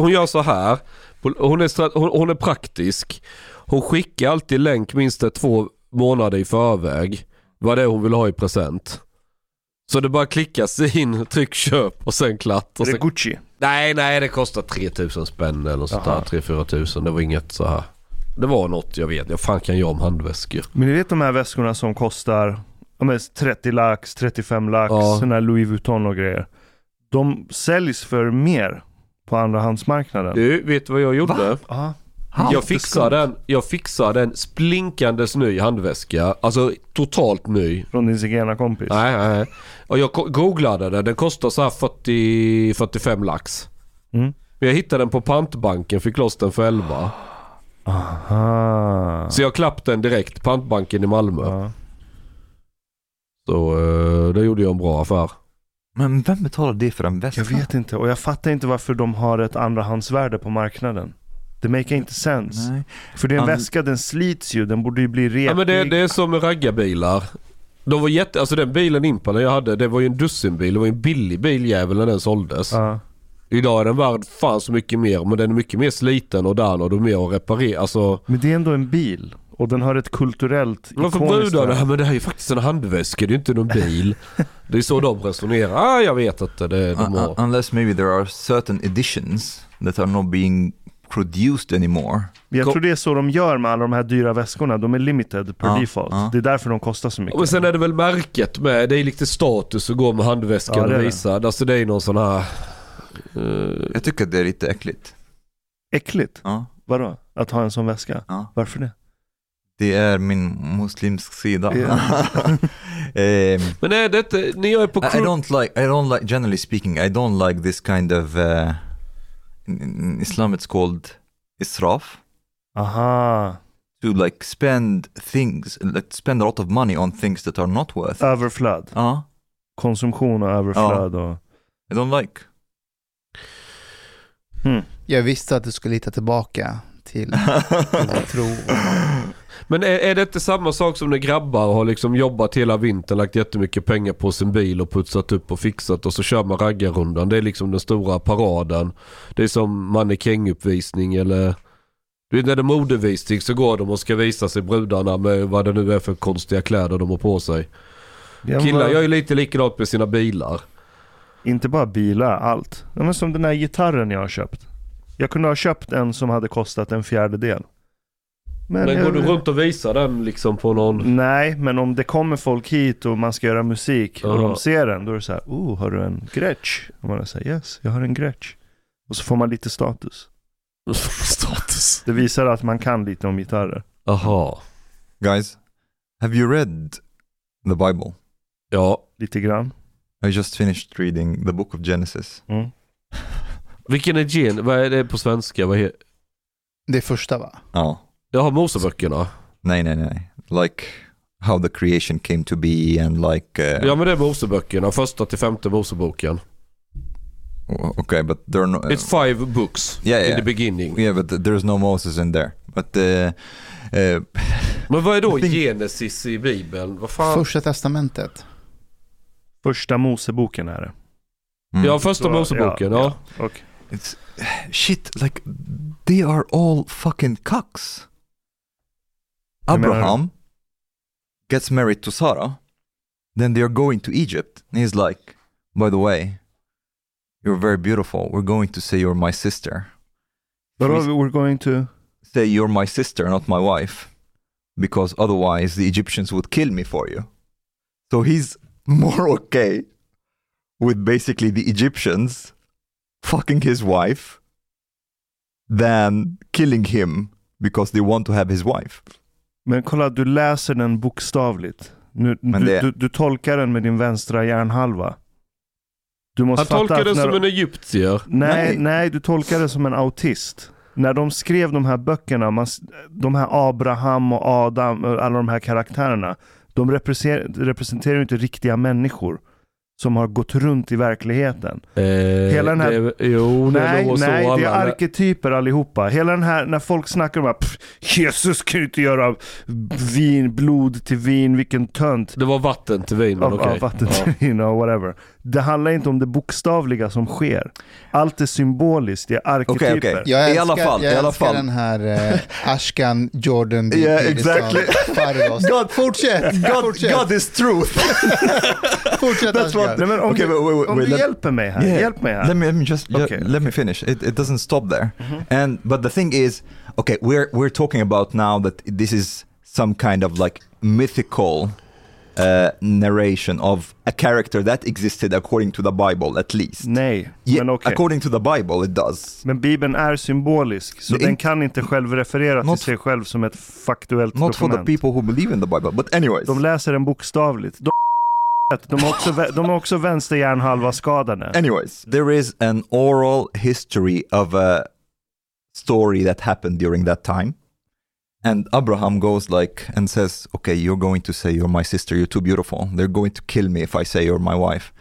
hon gör så här. Hon är, hon, hon är praktisk. Hon skickar alltid länk minst två månader i förväg. Vad det är hon vill ha i present. Så det bara klickas in, tryck köp och sen klart. Och Är det sen, Gucci? nej, nej det kostar 3000 spänn eller sånt där. Jaha. 3-4 tusen. Det var inget så här. Det var något jag vet. Jag fan kan jag om handväskor. Men ni vet de här väskorna som kostar ja, men 30 lax, 35 lax, Ja. sådana här Louis Vuitton och grejer. De säljs för mer på andrahandsmarknaden. Du, vet du vad jag gjorde? Ja. Jag fixar den, jag fixar den splinkandes ny handväska. Alltså totalt ny. Från din zigenarkompis. Nej, nej. nej. Och jag googlade den. Den kostar så här 40, 45 lax. Mm. Men jag hittade den på pantbanken, fick loss den för 11. Aha. Så jag klappade den direkt, pantbanken i Malmö. Ja. Så uh, det gjorde jag en bra affär. Men vem betalar det för en väska? Jag vet inte och jag fattar inte varför de har ett andrahandsvärde på marknaden. Det make inte sense. Nej. För det är en Han- väska, den slits ju, den borde ju bli repig. Ja men det, det är som med raggarbilar. De var jätte, alltså den bilen Impala jag hade, det var ju en dussinbil. Det var ju en billig biljävel när den såldes. Ja. Idag är den värd fan så mycket mer men den är mycket mer sliten och den och du är mer att reparera. Alltså, Men det är ändå en bil. Och den har ett kulturellt men för ikoniskt brudarna, värde. men det här är ju faktiskt en handväska, det är ju inte någon bil. det är så de resonerar. Ah, jag vet inte, det, de har... un- unless maybe there are certain editions that are not being produced anymore. Jag tror det är så de gör med alla de här dyra väskorna. De är limited per Ja, default. ja. Det är därför de kostar så mycket. Och sen är det väl märket med, det är lite status att gå med handväskan Ja, det och det. visa. Alltså det är någon sån här... eh, Jag tycker det är lite äckligt. Äckligt. Ja, Vadå? Att ha en sån väska? ja. Varför det? Det är min muslimsk sida. Ja. Ehm, men är det inte, ni är på I, don't like, I don't like, generally speaking, I don't like this kind of, uh, in, in Islam it's called israf. Aha. To like spend things, like spend a lot of money on things that are not worth. Överflöd. Ja, Konsumtion och överflöd och... I don't like. Jag visste att du skulle hitta tillbaka till tro. Men är, är det inte samma sak som när grabbar har liksom jobbat hela vintern, lagt jättemycket pengar på sin bil och putsat upp och fixat och så kör man raggarrundan. Det är liksom den stora paraden. Det är som mannekänguppvisning eller... Du vet när det är modevisning så går de och ska visa sig brudarna med vad det nu är för konstiga kläder de har på sig. Ja, Killar gör ju lite likadant med sina bilar. Inte bara bilar, allt. Ja, men som den här gitarren jag har köpt. Jag kunde ha köpt en som hade kostat en fjärdedel. Men, jag- går du runt och visar den liksom på någon... Nej, men om det kommer folk hit och man ska göra musik och Ja. de ser den, då är det så här, oh, har du en Gretsch? Och man säger yes, jag har en Gretsch. Och så får man lite status. Status. Det visar att man kan lite om gitarrer. Aha. Guys, have you read the Bible? Ja. Lite grann. I just finished reading the book of Genesis. Mm. Vilken är gen? Vad är det på svenska? Vad he... Det första va? Ja. Jag har Moseböckerna. Nej, nej, nej. Like how the creation came to be and like... Uh, Ja men det är Moseböckerna. Första till femte Moseboken. Okay, but there are no... It's five books Yeah, in yeah. the beginning. Yeah, but there's no Moses in there. But uh, uh, Men vad är då I think- Genesis i Bibeln? Vad fan? Första testamentet. Första Moseboken är det. mm, Ja, första Så, Moseboken. Ja, Och it's shit. Like they are all fucking cucks. Menar- Abraham gets married to Sarah, then they are going to Egypt. And he's like, by the way, you're very beautiful. We're going to say you're my sister. But Freeze- we're going to... Say you're my sister, not my wife, because otherwise the Egyptians would kill me for you. So he's more okay with basically the Egyptians fucking his wife than killing him because they want to have his wife. Men kolla, du läser den bokstavligt. Nu, Men du, det- du, du tolkar den med din vänstra hjärnhalva. Du måste Han tolkar när som de- en egyptier. Nej, Nej. nej, du tolkar det som en autist. När de skrev de här böckerna, man, de här Abraham och Adam, och alla de här karaktärerna, de representerar, representerar ju inte riktiga människor som har gått runt i verkligheten. Eh, Hela den här- det, jo, det nej, nog så nej, det är arketyper allihopa. Hela den här, när folk snackar om att "Pff, Jesus kan ju inte göra vin, blod till vin, vilken tönt. Det var vatten till vin, men okej. vatten Ja. till vin och whatever. Det handlar inte om det bokstavliga som sker. Allt är symboliskt, det är arketyper. Okej, okej. Jag I älskar, alla fall, jag i alla fall. den här eh, Ashkan Jordan. Yeah, exactly. God- fortsätt, God, fortsätt, God is truth. fortsätt That's Ashkan. what- Nej, men om Okej, du, wait, wait, om wait, du let- hjälper mig här, Yeah. hjälp mig här. Let me, let me just ju- Okay, let me finish. It, it doesn't stop there. And but the thing is, okay, we're we're talking about now that this is some kind of like mythical uh, narration of a character that existed according to the Bible, at least. Nej, Yeah, men okej. according to the Bible, it does. Men Bibeln är symbolisk, så är den kan inte själv referera till Not- sig själv som ett faktuellt Not for the dokument. people who believe in the Bible, but anyways. De läser den bokstavligt. De, de, är också, de också vänsterhjärnhalva skadade. Anyways, there is an oral history of a story that happened during that time. And Abraham goes like and says, Okay, you're going to say you're my sister, you're too beautiful. They're going to kill me if I say you're my wife.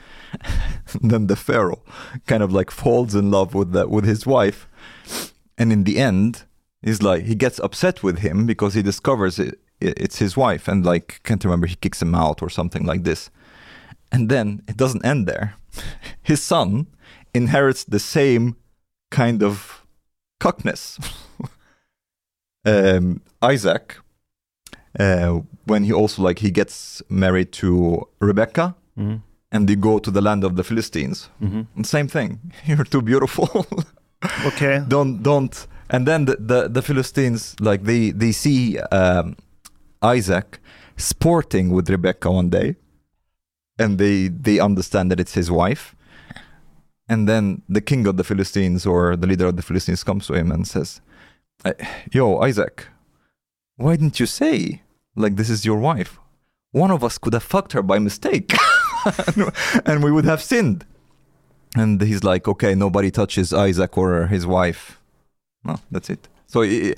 then the Pharaoh kind of like falls in love with that with his wife. And in the end, he's like he gets upset with him because he discovers it, it's his wife and like can't remember he kicks him out or something like this. And then it doesn't end there. His son inherits the same kind of cockness. um, Isaac, uh, when he also like he gets married to Rebecca, Mm. and they go to the land of the Philistines. Mhm. And same thing. You're too beautiful. okay. don't don't. And then the, the the Philistines like they they see um, Isaac sporting with Rebecca one day, and they they understand that it's his wife. And then the king of the Philistines or the leader of the Philistines comes to him and says, "Uh, "Yo, Isaac, why didn't you say like this is your wife? One of us could have fucked her by mistake, and we would have sinned." And he's like, "Okay, nobody touches Isaac or his wife." No, that's it. So I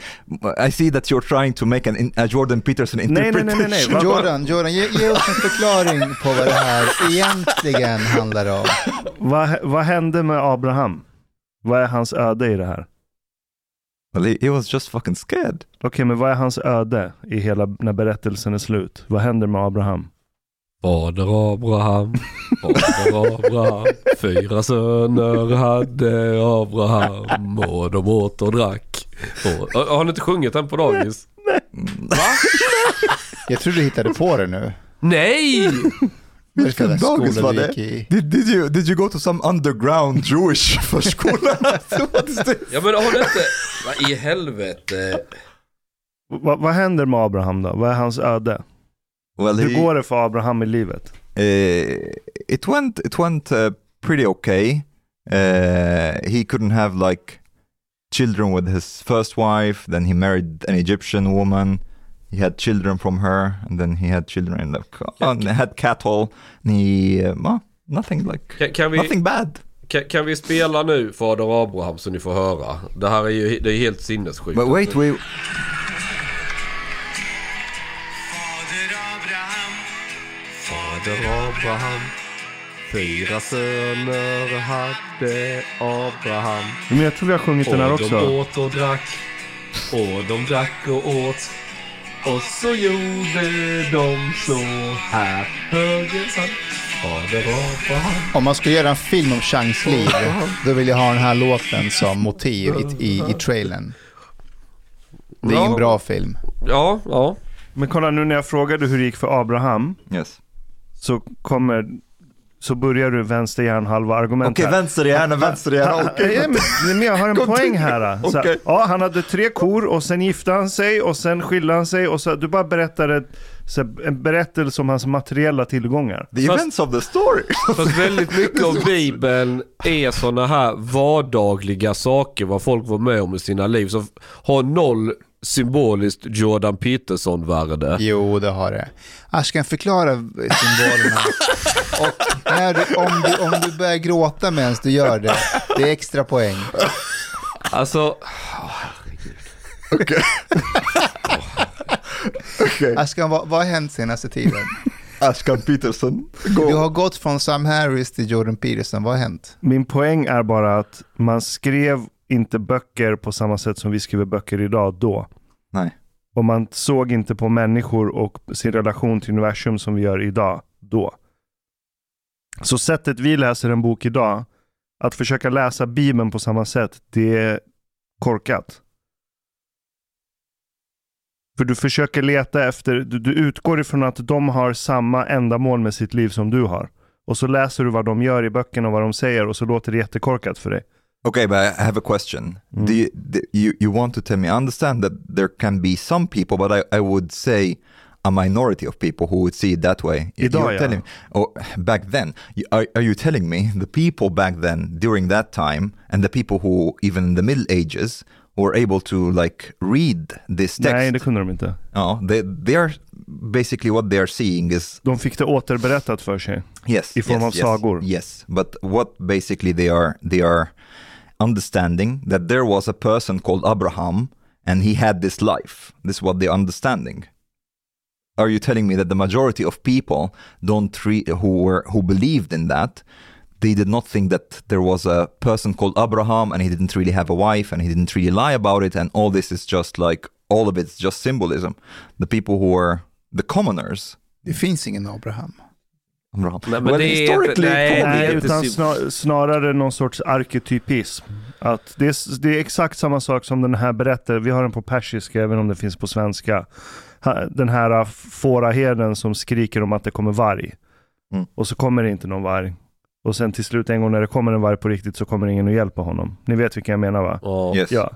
I see that you're trying to make an, a Jordan Peterson Nej, nej, nej, interpretation. nej, nej. Jordan, Jordan ge, ge oss en förklaring på vad det här egentligen handlar om. vad, vad hände med Abraham? Vad är hans öde i det här? Well, he, he was just fucking scared. Okej, men vad är hans öde i hela, när berättelsen är slut? Vad händer med Abraham? Fader Abraham, fader Abraham, fyra söner hade Abraham och de åt och drack. Och, har ni inte sjungit den på dagis? Jag tror du hittade på det nu. Nej! Vilken dagis skola var det? i? Did, did, you, did you go to some underground Jewish förskola? Ja men har du inte... Vad i helvete? Va, vad händer med Abraham då? Vad är hans öde? Well, Hur he, går det för Abraham i livet? uh, it went, it went uh, pretty okay. Uh, he couldn't have like children with his first wife. Then he married an Egyptian woman. He had children from her, and then he had children in the and he had cattle. And he, uh, well, nothing like Kan, kan, vi, nothing bad. kan, kan vi spela nu Fader Abraham så ni får höra? Det här är ju det är helt sinnessjukt. But wait, we Fader Abraham, Fader Abraham, fyra söner hade Abraham. Men jag tror vi har sjungit den här Och de också. åt och drack. Och de drack och åt. Och så gjorde de så här. Höger. Fader Abraham. Om man skulle göra en film om Changs liv, då vill jag ha den här låten som motiv i, i, i trailern. Det är en bra film. Ja, ja. Men kolla nu när jag frågade hur det gick för Abraham yes. så kommer så börjar du vänster hjärnhalva argument Okej, här. vänster hjärna, vänster hjärna. Ja, men, men jag har en poäng här. Så, Okej. ja, han hade tre kor och sen gifte han sig och sen skilde han sig och så, du bara berättade så, en berättelse om hans materiella tillgångar. The Fast- events of the story. Fast väldigt mycket av Bibeln är sådana här vardagliga saker, vad folk var med om i sina liv. Så har noll symboliskt Jordan Peterson-värde. Jo, det har det. Ashkan, förklara symbolerna. Och när du, om, du, om du börjar gråta medan du gör det, det är extra poäng. Alltså, Okej. Ashkan, vad, vad har hänt senaste tiden? Ashkan Peterson. Du Go. har gått från Sam Harris till Jordan Peterson, vad har hänt? Min poäng är bara att man skrev inte böcker på samma sätt som vi skriver böcker idag då. Nej. Och man såg inte på människor och sin relation till universum som vi gör idag då. Så sättet vi läser en bok idag, att försöka läsa Bibeln på samma sätt, det är korkat. För du försöker leta efter, du, du utgår ifrån att de har samma ändamål med sitt liv som du har. Och så läser du vad de gör i böckerna och vad de säger och så låter det jättekorkat för dig. Okay, but I have a question. Mm. Do you, do you you want to tell me? I understand that there can be some people, but I, I would say a minority of people who would see it that way. Idag, You're telling, or back then, you- are, are you telling me the people back then during that time and the people who even in the Middle Ages were able to like read this text? Nej, det kunde de inte. They they are basically what they are seeing is De fick det återberättat för sig. yes I form yes, av yes, sagor. Yes, but what basically they are they are understanding that there was a person called Abraham and he had this life. This is what they're understanding. Are you telling me that the majority of people don't who were who believed in that? They did not think that there was a person called Abraham and he didn't really have a wife and he didn't really lie about it and all this is just like all of it's just symbolism. The people who were the commoners. Ingen Abraham. Abraham. Nej, men well, det är historically, inte- nej, Nej, utan snar, snarare någon sorts arketypism. Att det, är, det är exakt samma sak som den här berättelsen, vi har den på persiska, även om det finns på svenska. Den här fåraherden som skriker om att det kommer varg. Mm. Och så kommer det inte någon varg. Och sen till slut en gång när det kommer en varg på riktigt så kommer ingen att hjälpa honom. Ni vet vilka jag menar va? Ja. Yes. Ja.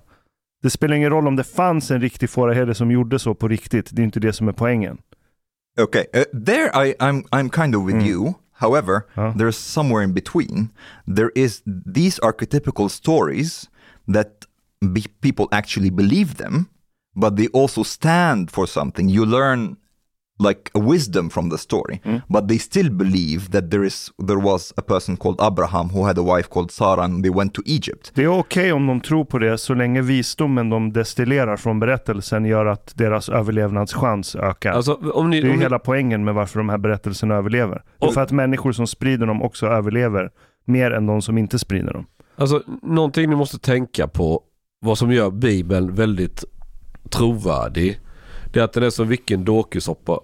Det spelar ingen roll om det fanns en riktig fåraherde som gjorde så på riktigt. Det är inte det som är poängen. Okay, uh, there I, I'm I'm kind of with Mm. you. However, Ja. there's somewhere in between. There is these archetypical stories that be- people actually believe them, but they also stand for something. You learn like a wisdom from the story, Mm. but they still believe that there is there was a person called Abraham who had a wife called Sarah, and they went to Egypt. Det är okej om de tror på det så länge visdomen de destillerar från berättelsen gör att deras överlevnadschans ökar. Alltså, om ni, det är om ju ni, hela poängen med varför de här berättelserna överlever. Det är Och- för att människor som sprider dem också överlever mer än de som inte sprider dem. alltså, någonting ni måste tänka på, vad som gör Bibeln väldigt trovärdig, det är att den är som vilken dokusoppa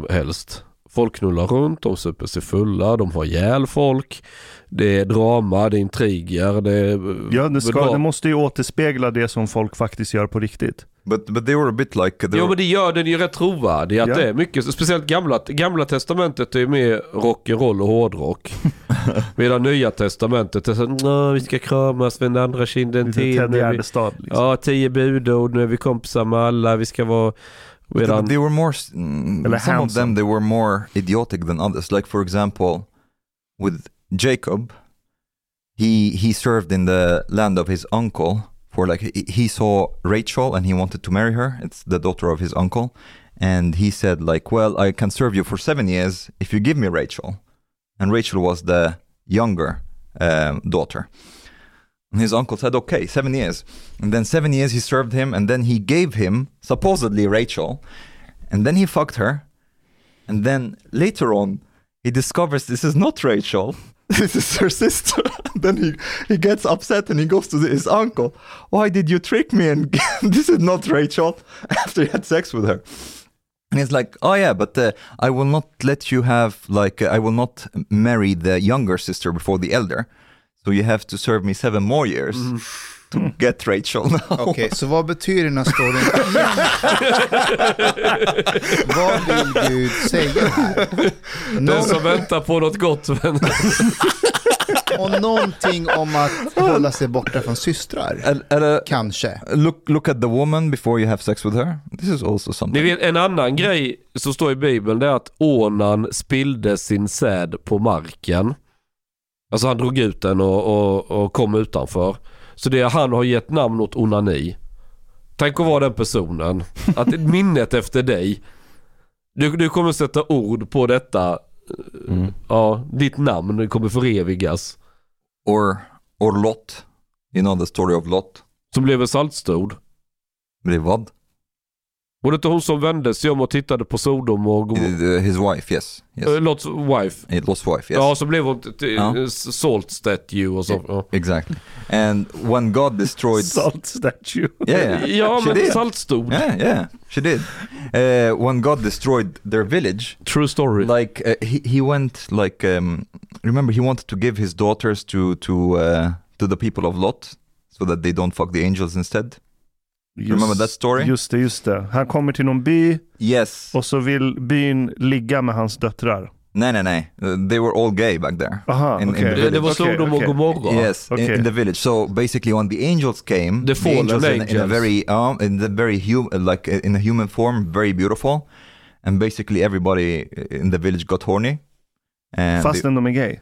som helst. Folk knullar runt, de super sig fulla, de har ihjäl folk. Det är drama, det är intriger, det är... Ja, det, ska, det måste ju återspegla det som folk faktiskt gör på riktigt. But but they were a bit like Jo were, men det gör den ju rätt trovärdig. Att Ja. det är mycket, speciellt gamla, gamla testamentet är ju mer rock'n'roll och hårdrock. Medan nya testamentet är så "Nå, vi ska kramas med den andra kinden till. Ted när vi- Gärdestad. Liksom. Ja, tio budord, nu är vi kompisar med alla, vi ska vara... But Medan, they were more, mm, some of them they were more idiotic than others. Like for example, with Jacob, he he served in the land of his uncle for like he, he saw Rachel and he wanted to marry her. It's the daughter of his uncle, and he said like, well, I can serve you for seven years if you give me Rachel. And Rachel was the younger um, daughter. His uncle said, okay, seven years. And then seven years he served him, and then he gave him supposedly Rachel, and then he fucked her. And then later on, he discovers this is not Rachel. This is her sister. then he, he gets upset and he goes to his uncle. Why did you trick me? And this is not Rachel. After he had sex with her. And he's like, oh yeah, but uh, I will not let you have like uh, I will not marry the younger sister before the elder. So you have to serve me seven more years to get Rachel now. Okej, så vad betyder den här storyn? vad vill Gud säga här? den Någon, som väntar på något gott. Men, och någonting om att hålla sig borta från systrar. And, and, uh, Kanske. look look at the woman before you have sex with her. This is also ni something. vet, en annan grej som står i Bibeln det är att Onan spillde sin säd på marken. Alltså han drog ut den och, och, och kom utanför. Så det han har gett namn åt onani. Tänk att vara den personen. Att minnet efter dig. Du, du kommer sätta ord på detta. Mm. Ja, ditt namn kommer förevigas. Or or Lot. You know the story of Lot. Som blev en saltstod. Blev vad? Var det inte hon som vände sig om och tittade på Sodom och Gomorra? Uh, His wife, yes. yes. Uh, Lots wife. It Lot's wife, yes. Ja, så blev hon Ja. salt statue och så. Ja, Exactly. And when God destroyed... Salt statue. Yeah, yeah. ja She men did. saltstol. Yeah, yeah, she did. Uh, when God destroyed their village, True story. like uh, he he went like um, remember he wanted to give his daughters to to uh, to the people of Lot so that they don't fuck the angels instead. Remember that story? Just det, just det. Han kommer till någon by Yes. och så vill byn ligga med hans döttrar. No, no. Uh, they were all gay back there. Aha, In- in okej. the det, var Sodom och. Gomorra. Yes, in, Okay. in the village. So basically, when the angels came, The fallen angels, in, in a angels. very, um, in the very hum, like in a human form, very beautiful, and basically everybody in the village got horny. And Fastän de är gay.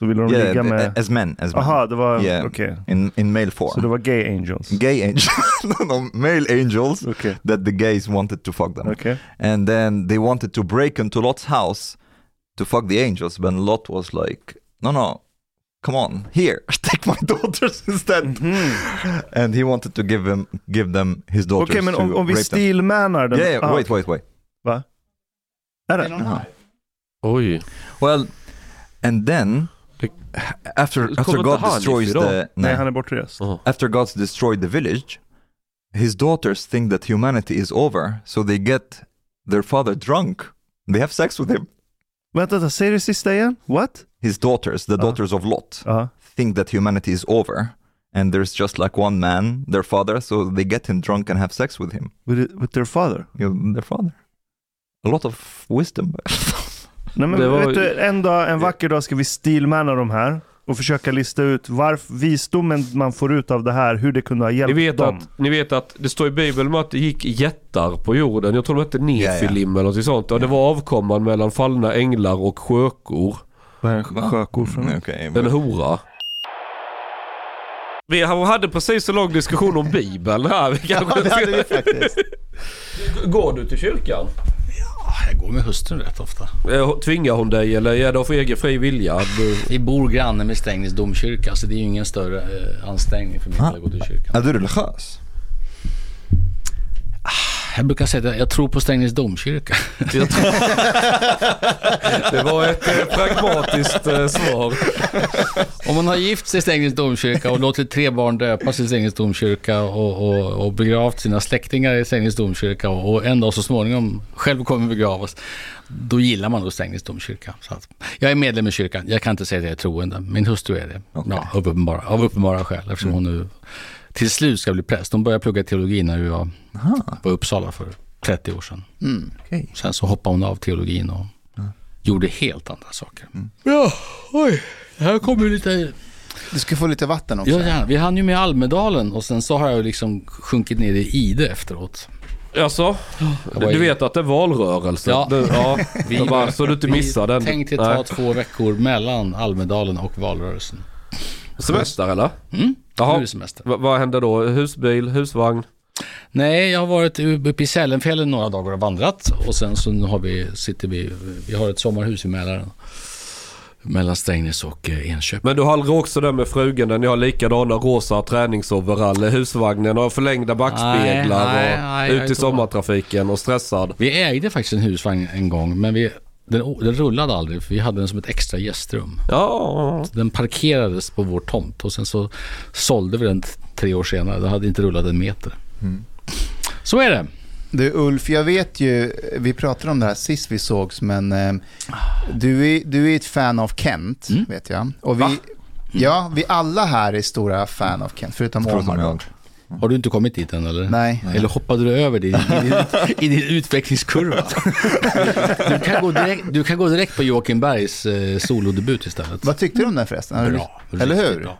Så vill de they, ligga yeah, med... as men, as men. Aha, det var... Yeah. Okej. in in male form. Så det var gay angels. gay angels, no, no, male angels Okej. that the gays wanted to fuck them, Okej. and then they wanted to break into Lot's house to fuck the angels, but Lot was like, no, no. Come on, here, take my daughters instead. Mhm. and he wanted to give him give them his daughters Okej, men to om, om vi stilmanar den... Yeah, yeah Ah, wait, wait, wait. Va? Är det? Oj. Well, and then Det- after after God destroys the Nej, han är bortrest. Ja. after God's destroyed the village, his daughters think that humanity is over, so they get their father drunk. They have sex with him. Vänta, vänta, säg det sista igen. What? His daughters, the Uh. daughters of Lot, Ja. think that humanity is over, and there's just like one man, their father, so they get him drunk and have sex with him. With, with their father? You know, their father. A lot of wisdom. Nej, men Det var- vet du, en dag, en vacker dag ska vi stilmana de här och försöka lista ut varför visdomen man får ut av det här, hur det kunde ha Ni hjälpt vet, dem. att, ni vet att det står i Bibeln om att det gick jättar på jorden. Jag tror de hette Nefilim eller något sånt. Och det var avkomman mellan fallna änglar och sjökor. Vad är en sjökor för något? okay, En hora. Vi hade precis så lång diskussion om Bibeln här. Vi kanske Ja, det hade vi faktiskt. Går du till kyrkan? Jag går med hustrun rätt ofta. Eh, Tvingar hon dig eller är det av egen fri vilja? Du... Vi bor granne med Strängnäs domkyrka så det är ju ingen större eh, ansträngning för mig att gå till kyrkan. Är du religiös? Jag brukar säga att jag tror på Strängnäs domkyrka. Det var ett eh, pragmatiskt eh, svar. Om man har gift sig i Strängnäs domkyrka och låtit tre barn döpas i Strängnäs domkyrka och, och, och begravt sina släktingar i Strängnäs domkyrka och, och en dag så småningom själv kommer begravas, då gillar man nog Strängnäs domkyrka. Så att, jag är medlem i kyrkan, jag kan inte säga att jag är troende, min hustru är det. Okej. Ja, av, uppenbara, av uppenbara skäl, eftersom hon nu till slut ska bli präst. Hon började plugga teologi när vi var på Uppsala för 30 år sedan. Mm. Okej. Sen så hoppade hon av teologin och gjorde helt andra saker. Ja, oj. Här kommer lite... Du ska få lite vatten också. Ja, gärna. Vi hann ju med Almedalen och sen så har jag liksom sjunkit ner i Ide efteråt. Alltså, Jag du vet att det är valrörelse? Ja. Du, ja. Vi- Så bara, så du inte missar den. Vi tänkte ta Nej. två veckor mellan Almedalen och valrörelsen. Semester eller? Mm, nu är det semester. Va- vad händer då? Husbil, husvagn? Nej, jag har varit uppe i Sälenfjällen några dagar och vandrat och sen så nu har vi, sitter vi, vi har ett sommarhus i Mälaren. Mellan Strängnäs och eh, Enköping. Men du har aldrig också där med frugan där ni har likadana rosa träningsoverall, husvagnen och förlängda backspeglar Nej, nej, och nej, ut i sommartrafiken och stressad? Vi ägde faktiskt en husvagn en gång, men vi, den, den rullade aldrig för vi hade den som ett extra gästrum. Ja, Den parkerades på vår tomt och sen så sålde vi den tre år senare. Den hade inte rullat en meter. Så är det. Du Ulf, jag vet ju, vi pratade om det här sist vi sågs, men eh, du, är, du är ett fan av Kent, Mm. vet jag. Och vi, Ja, vi alla här är stora fan av Kent, Förutom Omar. Har du inte kommit dit än eller? Nej. Eller hoppade du över din, i, din, i din utvecklingskurva? Du kan, gå direkt, du kan gå direkt på Joakim Bergs eh, solodebut istället. Vad tyckte du om den förresten? Bra. Eller hur? Bra.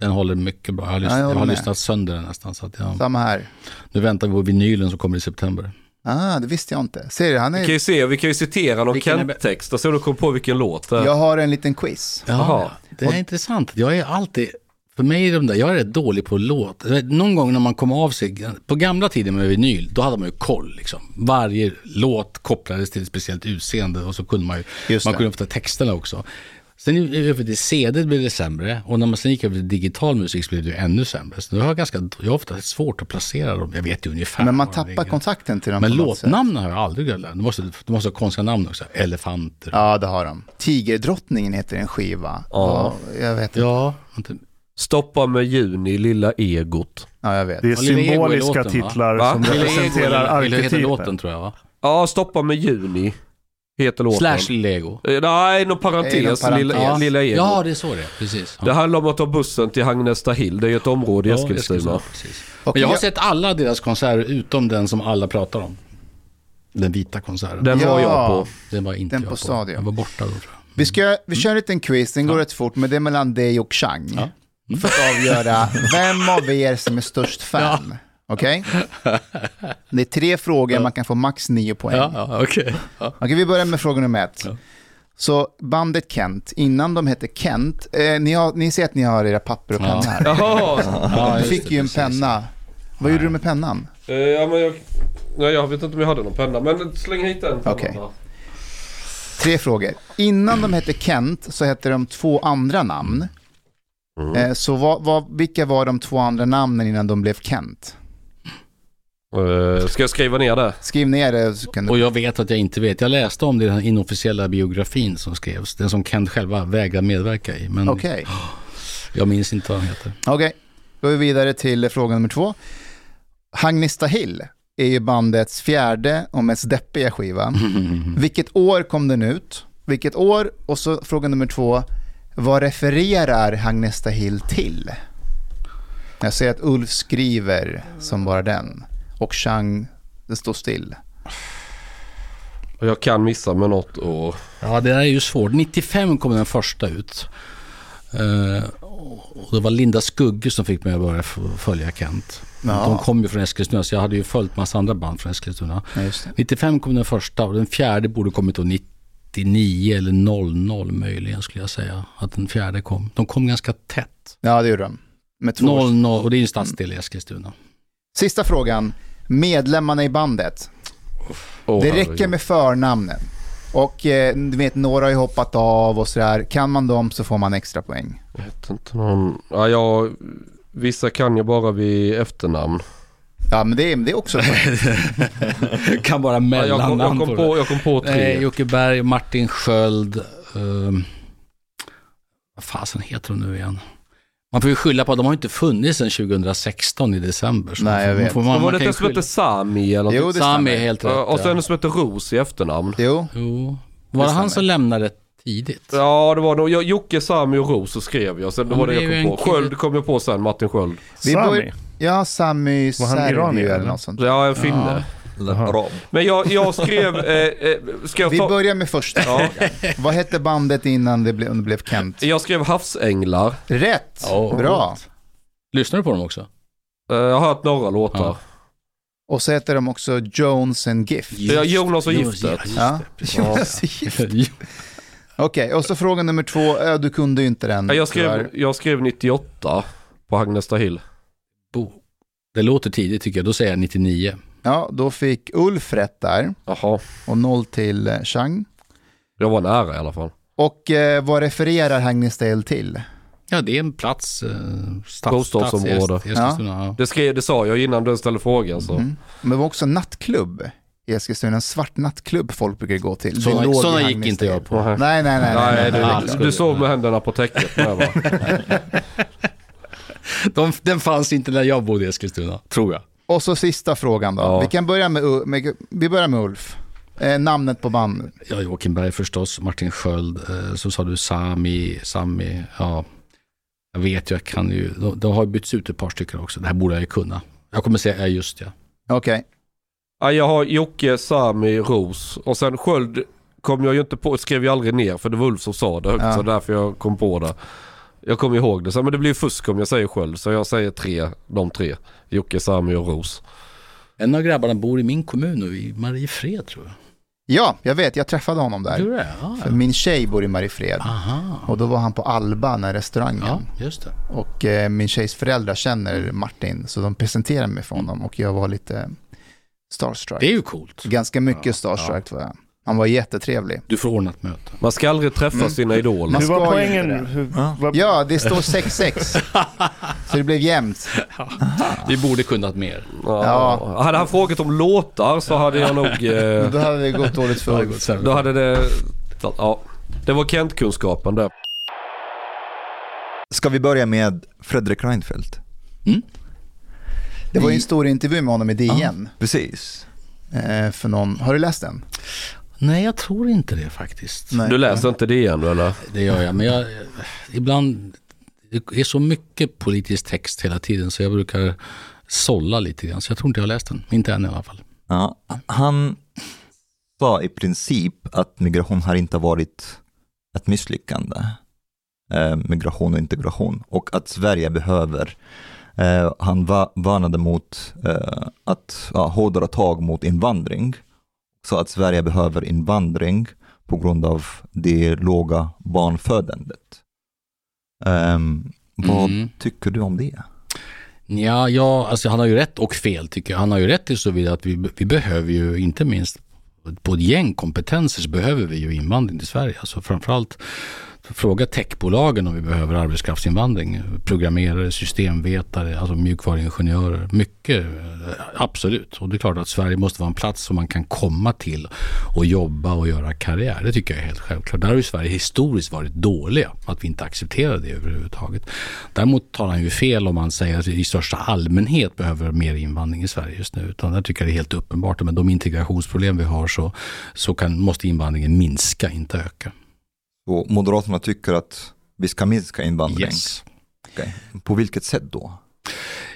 Den håller mycket bra. Jag har, Ja, lyssnat, jag jag har lyssnat sönder den nästan. Så att jag, Samma här. nu väntar vi på vinylen som kommer i september. Ah, det visste jag inte. Ser du, han vi kan är... ju se, vi kan ju citera någon är Kent-text och så du kom på vilken låt det är. Jag har en liten quiz. Jaha. det är intressant. Jag är alltid, för mig är de där, jag är rätt dålig på låt. Jag vet, Någon gång när man kom av sig, på gamla tiden med vinyl, då hade man ju koll liksom. Varje låt kopplades till ett speciellt utseende och så kunde man ju, Just man det. kunde få ta texterna också. Sen över till CD blev det sämre och när man sen gick över till digital musik så blev det ju ännu sämre. Så jag har, ganska, jag har ofta svårt att placera dem. Jag vet ju ungefär. Men man tappar kontakten till dem Men låtnamnen har jag aldrig glömt. De måste, de måste ha konstiga namn också. Elefanter. Ja, det har de. Tigerdrottningen heter en skiva. Ja. jag vet. Ja, Ja, inte- Stoppa med juni, lilla egot. ja jag vet. Det är Ja, symboliska låten, titlar Va? som Lilla representerar eller heter låten tror jag va? Ja, stoppa med juni. Heter låten. Slash Lego. Eh, Nej, någon parentes. Någon. Lilla, Ja. lilla ego. Ja, det är så det är. Precis. Ja. Det handlar om att ta bussen till Hagnestahill. Det är ett område i Ja, Eskilstuna. Och Men jag har jag- sett alla deras konserter utom den som alla pratar om. Den vita konserten. Den var Ja. jag på. Den var inte Den jag på på. Stadion. Jag var borta då tror jag. Vi, ska, vi kör en liten quiz, den går Ja. rätt fort, men det är mellan dig och Chang. Ja. För att avgöra vem av er som är störst fan. Okej? Det är tre frågor, man kan få max nio poäng. Ja, ja okej. Ja. Okej, vi börjar med fråga nummer ett. Ja. Så bandet Kent, innan de hette Kent, eh, ni, har, ni ser att ni har era papper och Ja. penna här. Ja, Du fick det, ju en precis. penna. Vad gjorde du med pennan? Eh, Ja, men jag... Nej, jag vet inte om jag hade någon penna. Men släng hit den. bara. Tre frågor. Innan de hette Kent så hette de två andra namn. Mm. Eh, så vad, vad, vilka var de två andra namnen innan de blev Kent? Eh, Ska jag skriva ner det? Skriv ner det du... Och jag vet att jag inte vet. Jag läste om det i den inofficiella biografin som skrevs. Den som Kent själva vägrade medverka i. Men Okej, jag minns inte vad den heter. okej. Då är vi vidare till fråga nummer två. Hagnista Hill är ju bandets fjärde och mest deppiga skiva. Vilket år kom den ut? Vilket år? Och så fråga nummer två. Vad refererar Hagnesta Hill till? Jag ser att Ulf skriver som bara den. Och Chang, det står still. Och jag kan missa med något år. Ja, det där är ju svårt. 95 kom den första ut. Eh, och det var Linda Skugge som fick mig att börja följa Kent. Ja. De kom ju från Eskilstuna, så jag hade ju följt massa andra band från Eskilstuna. Ja, just det. 95 kom den första och den fjärde borde kommit då 99 eller 00 möjligen skulle jag säga. Att den fjärde kom. De kom ganska tätt. Ja, det gjorde de. Med två 00 och det är ju en stadsdel i Eskilstuna. Sista frågan. Medlemmarna i bandet. Åh, det räcker med förnamnen. Och eh, du vet, några har ju hoppat av och sådär. Kan man dem så får man extra poäng. Jag vet inte någon... Ja, jag... Vissa kan jag bara vid efternamn. Ja, men det är, det är också kan bara Ja, jag, kom, jag, mellannamn kom på jag kom på tre. Nej, Jocke Berg, Martin Sköld. ehm, vad fasen heter de nu igen? Man får ju skylla på att de har inte funnits sedan 2016 i december. Så Nej, man jag vet. Man får, Men man, var man det inte som hette. Sami eller Jo, det Sami är helt rätt. Ja, Och sen ja. en som hette Ros i efternamn. Jo, Jo. Var det Det han som lämnade tidigt? Ja, det var nog jag, Jocke, Sami och Ros så skrev jag. Sen Ja, var det det jag kom en på. Sköld kom jag på sen, Martin Sköld. Sami. Ja Sami iranier, eller något sånt. Ja, en finne. Arab. Men jag, jag skrev... Eh, eh, ska jag Vi ta... börjar med första Ja. Vad hette bandet innan det blev, det blev Kent? Jag skrev Havsänglar. Rätt! Ja, Bra. Lyssnar du på dem också? Eh, Jag har hört några låtar. Ja. Och så heter de också Jones and Gift. Ja, Jonas och Giftet. just Ja. Jonas och Gift. Okej, och så fråga nummer två. Ja, du kunde ju inte den. Ja, Jag skrev, jag skrev 98 på Hagnesta Hill. Bo. Det låter tidigt tycker jag. Då säger jag 99. Ja, då fick Ulf rätt där. Jaha, Och noll till eh, Chang. jag var nära i alla fall. Och eh, vad refererar Hagnestad till? Ja, det är en plats. Eh, stads, Bostadsområde. stads ja. Det, skrev, det sa jag innan du ställde frågan. Så. Mm. Men det var också nattklubb i Eskilstuna. En svart nattklubb folk brukar gå till. Det Sådana, sådana gick inte jag på. Nej, Nej, nej, nej. nej, Nej, nej, Ah, du, skulle- du sov med händerna på täcket. De, den fanns inte när jag bodde i Eskilstuna, tror jag. Och så sista frågan då. Ja. Vi kan börja med, med, vi börjar med Ulf. Eh, namnet på bandet. Ja, Joakim Berg förstås, Martin Sköld, eh, så sa du Sami, Sami, ja. Jag vet ju, jag kan ju, de, de har bytts ut ett par stycken också. Det här borde jag ju kunna. Jag kommer säga, ja just ja. Okej. Ja, jag har Jocke, Sami, Ros och sen Sköld kom jag ju inte på, skrev jag aldrig ner för det var Ulf som sa det högt Ja. så därför jag kom på det. Jag kommer ihåg det, så, men det blir fusk om jag säger Sköld så jag säger tre, de tre. Jocke, Sami och Ros. En av grabbarna bor i min kommun nu, i Mariefred tror jag. Ja, jag vet. Jag träffade honom där. du det? Ja, För ja. min tjej bor i Mariefred. Aha. Och då var han på Alba, den här restaurangen. Ja, just det. Och eh, min tjejs föräldrar känner Martin, så de presenterade mig för honom. Och jag var lite starstruck. Det är ju coolt. Ganska mycket Ja, starstruck var jag. Han var jättetrevlig. Du får ordna ett möte. Man ska aldrig träffa sina idoler. Man Hur var poängen? det. Hur, Ja. Ja, det står 6-6. så det blev jämnt. Vi borde kunnat mer. Ja. Ja. Hade han frågat om låtar så hade jag nog... Eh, Då hade det gått dåligt för då hade det... Ja. Det var Kent-kunskapen där. Ska vi börja med Fredrik Reinfeldt? Det var ju en stor intervju med honom i DN. Precis. Eh, för någon, har du läst den? Nej, jag tror inte det faktiskt. Nej. Du läser inte det igen eller? Det gör jag, men jag, ibland det är så mycket politisk text hela tiden så jag brukar sålla lite grann. Så jag tror inte jag har läst den. Inte än i alla fall. Ja, han sa i princip att migration har inte varit ett misslyckande. Eh, migration och integration. Och att Sverige behöver, eh, han va- varnade mot eh, att ja, hårdare tag mot invandring. Så att Sverige behöver invandring på grund av det låga barnfödandet. Ehm, vad Mm. tycker du om det? Ja, ja alltså han har ju rätt och fel tycker jag. Han har ju rätt i så vidare att vi, vi behöver ju inte minst på ett gäng kompetenser så behöver vi ju invandring till Sverige. Alltså framförallt fråga techbolagen om vi behöver arbetskraftsinvandring. Programmerare, systemvetare, alltså mjukvaruingenjörer. Mycket, eh, absolut. Och det är klart att Sverige måste vara en plats som man kan komma till och jobba och göra karriär. Det tycker jag är helt självklart. Där har ju Sverige historiskt varit dåliga. Att vi inte accepterar det överhuvudtaget. Däremot tar han ju fel om han säger att vi i största allmänhet behöver mer invandring i Sverige just nu. Utan där tycker jag det är helt uppenbart. Med de integrationsproblem vi har så, så kan, måste invandringen minska, inte öka. Och Moderaterna tycker att vi ska minska invandring. Yes. Okej. På vilket sätt då?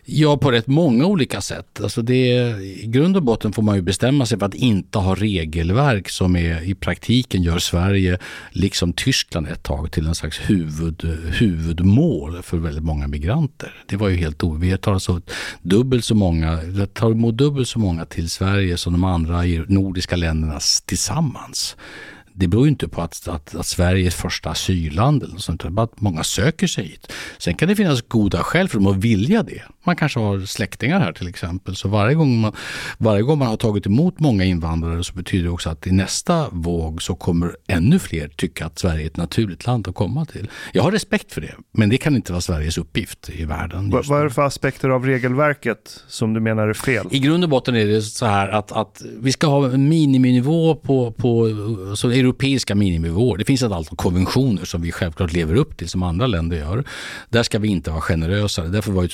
Ja, på rätt många olika sätt. Alltså det, I grund och botten får man ju bestämma sig för att inte ha regelverk som är, i praktiken gör Sverige, liksom Tyskland ett tag, till en slags huvud, huvudmål för väldigt många migranter. Det var ju helt o... Vi tar alltså dubbelt så många, tar emot dubbelt så många till Sverige som de andra nordiska länderna tillsammans. Det beror ju inte på att, att, att Sverige är första asylland eller sånt, bara att många söker sig hit. Sen kan det finnas goda skäl för dem att vilja det. Man kanske har släktingar här till exempel. Så varje gång man, varje gång man har tagit emot många invandrare så betyder det också att i nästa våg så kommer ännu fler tycka att Sverige är ett naturligt land att komma till. Jag har respekt för det, men det kan inte vara Sveriges uppgift i världen. vad, är det för aspekter av regelverket som du menar är fel? I grund och botten är det så här att, att vi ska ha en miniminivå på, på så europeiska miniminivåer. Det finns ett antal konventioner som vi självklart lever upp till som andra länder gör. Där ska vi inte vara generösare. Därför var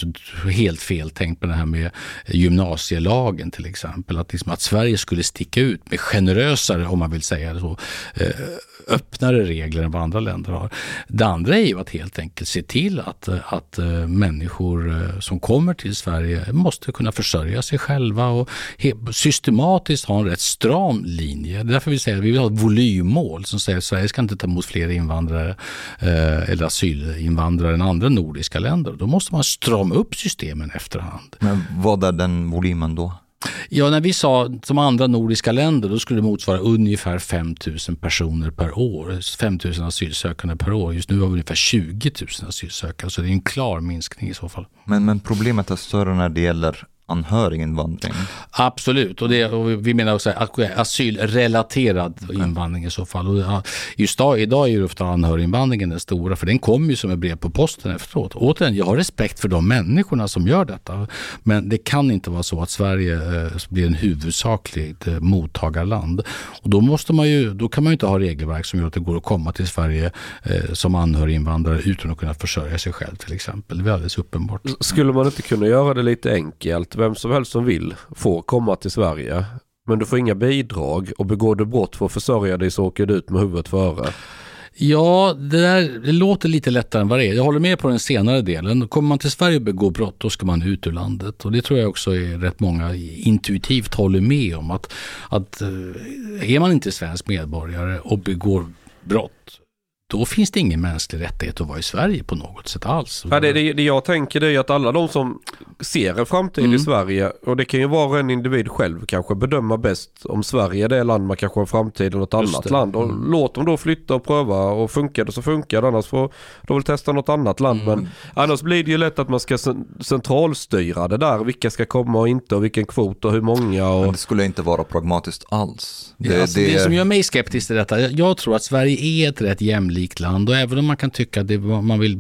det helt fel tänkt på det här med gymnasielagen till exempel. Att, liksom att Sverige skulle sticka ut med generösare, om man vill säga det så, eh, öppnare regler än vad andra länder har. Det andra är ju att helt enkelt se till att, att eh, människor eh, som kommer till Sverige måste kunna försörja sig själva och systematiskt ha en rätt stram linje. Det är därför vi säger att vi vill ha ett volymmål som säger att Sverige ska inte ta emot fler invandrare eh, eller asylinvandrare än andra nordiska länder. Då måste man strama upp systemen efterhand. Men vad är den volymen då? Ja, när vi sa som andra nordiska länder, då skulle det motsvara ungefär 5 000 personer per år. 5 000 asylsökande per år. Just nu har vi ungefär 20 000 asylsökande, så det är en klar minskning i så fall. Men, men problemet är större när det gäller anhöriginvandring. Absolut, och, det, och vi menar också asylrelaterad invandring i så fall. Och just idag, idag är ju ofta anhöriginvandringen den stora, för den kommer ju som ett brev på posten efteråt. Återigen, jag har respekt för de människorna som gör detta, men det kan inte vara så att Sverige eh, blir en huvudsakligt eh, mottagarland. Och då, måste man ju, då kan man ju inte ha regelverk som gör att det går att komma till Sverige eh, som anhöriginvandrare utan att kunna försörja sig själv till exempel. Det är alldeles uppenbart. Skulle man inte kunna göra det lite enkelt? Vem som helst som vill får komma till Sverige. Men du får inga bidrag och begår du brott för att försörja dig så åker du ut med huvudet före. Ja, det, där, det låter lite lättare än vad det är. Jag håller med på den senare delen. Kommer man till Sverige och begår brott, då ska man ut ur landet. Och det tror jag också är rätt många intuitivt håller med om. Att, att eh, är man inte svensk medborgare och begår brott, då finns det ingen mänsklig rättighet att vara i Sverige på något sätt alls. Ja, det, det, det jag tänker det är ju att alla de som ser en framtid Mm. i Sverige och det kan ju vara en individ själv kanske bedöma bäst om Sverige är det land man kanske har en framtid i något Just annat det. land. Och Mm. låt dem då flytta och pröva och funkar det så funkar det annars får de väl testa något annat land. Mm. Men annars blir det ju lätt att man ska cen- centralstyra det där. Vilka ska komma och inte och vilken kvot och hur många. Och... Men det skulle inte vara pragmatiskt alls. Det, alltså, det, som gör mig skeptisk till detta, jag- jag tror att Sverige är ett rätt jämlikt land och även om man kan tycka att det, man vill,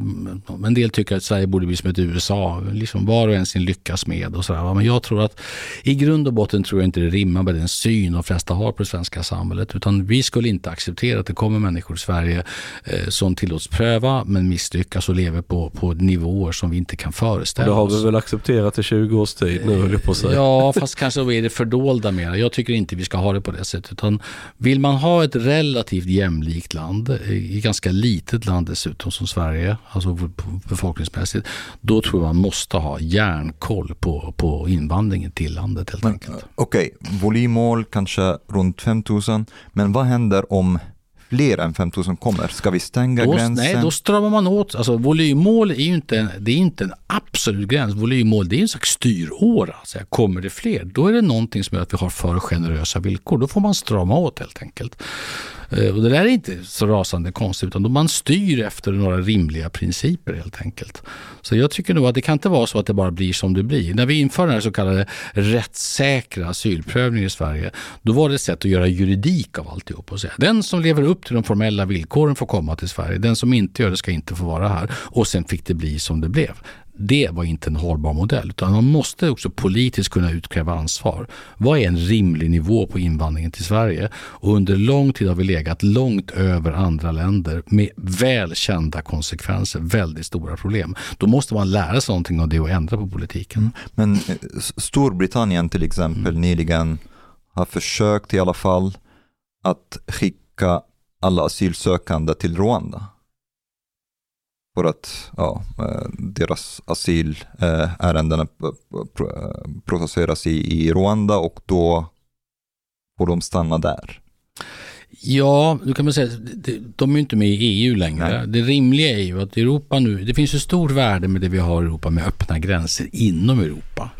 en del tycker att Sverige borde bli som ett USA, liksom var och en sin lyckas med och sådär. Men jag tror att i grund och botten tror jag inte det rimmar med den syn de flesta har på det svenska samhället utan vi skulle inte acceptera att det kommer människor i Sverige eh, som tillåts pröva men misslyckas och lever på, på nivåer som vi inte kan föreställa det har oss. vi väl accepterat i 20 års tid nu höll på att säga. Ja, fast kanske är det fördolda mer. Jag tycker inte vi ska ha det på det sättet. Utan vill man ha ett relativt jämlikt land, i ganska litet land dessutom som Sverige, alltså befolkningsmässigt, då tror jag man måste ha järnkoll på, på invandringen till landet helt Men, enkelt. Okej, volymmål kanske runt 5000. Men vad händer om fler än 5000 kommer? Ska vi stänga Då, gränsen? nej, då stramar man åt. Alltså, volymmål är ju inte, det är inte en absolut gräns. Volymmål det är en slags styråra. Så här, kommer det fler, då är det någonting som gör att vi har för generösa villkor. Då får man strama åt helt enkelt. Eh, och det där är inte så rasande konstigt, utan man styr efter några rimliga principer helt enkelt. Så jag tycker nog att det kan inte vara så att det bara blir som det blir. När vi införde den här så kallade rättssäkra asylprövningen i Sverige, då var det ett sätt att göra juridik av alltihop och säga den som lever upp till de formella villkoren får komma till Sverige, den som inte gör det ska inte få vara här. Och sen fick det bli som det blev. Det var inte en hållbar modell, utan man måste också politiskt kunna utkräva ansvar. Vad är en rimlig nivå på invandringen till Sverige? Och under lång tid har vi legat långt över andra länder med välkända konsekvenser, väldigt stora problem. Då måste man lära sig någonting av det och ändra på politiken. Men eh, Storbritannien till exempel Mm. nyligen har försökt i alla fall att skicka alla asylsökande till Rwanda. För att ja, eh, deras asylärenden processeras i, Rwanda och då får de stanna där. Ja, då kan man säga de är ju inte med i EU längre. Nej. Det rimliga är ju att Europa nu, det finns ju stort värde med det vi har i Europa med öppna gränser inom Europa.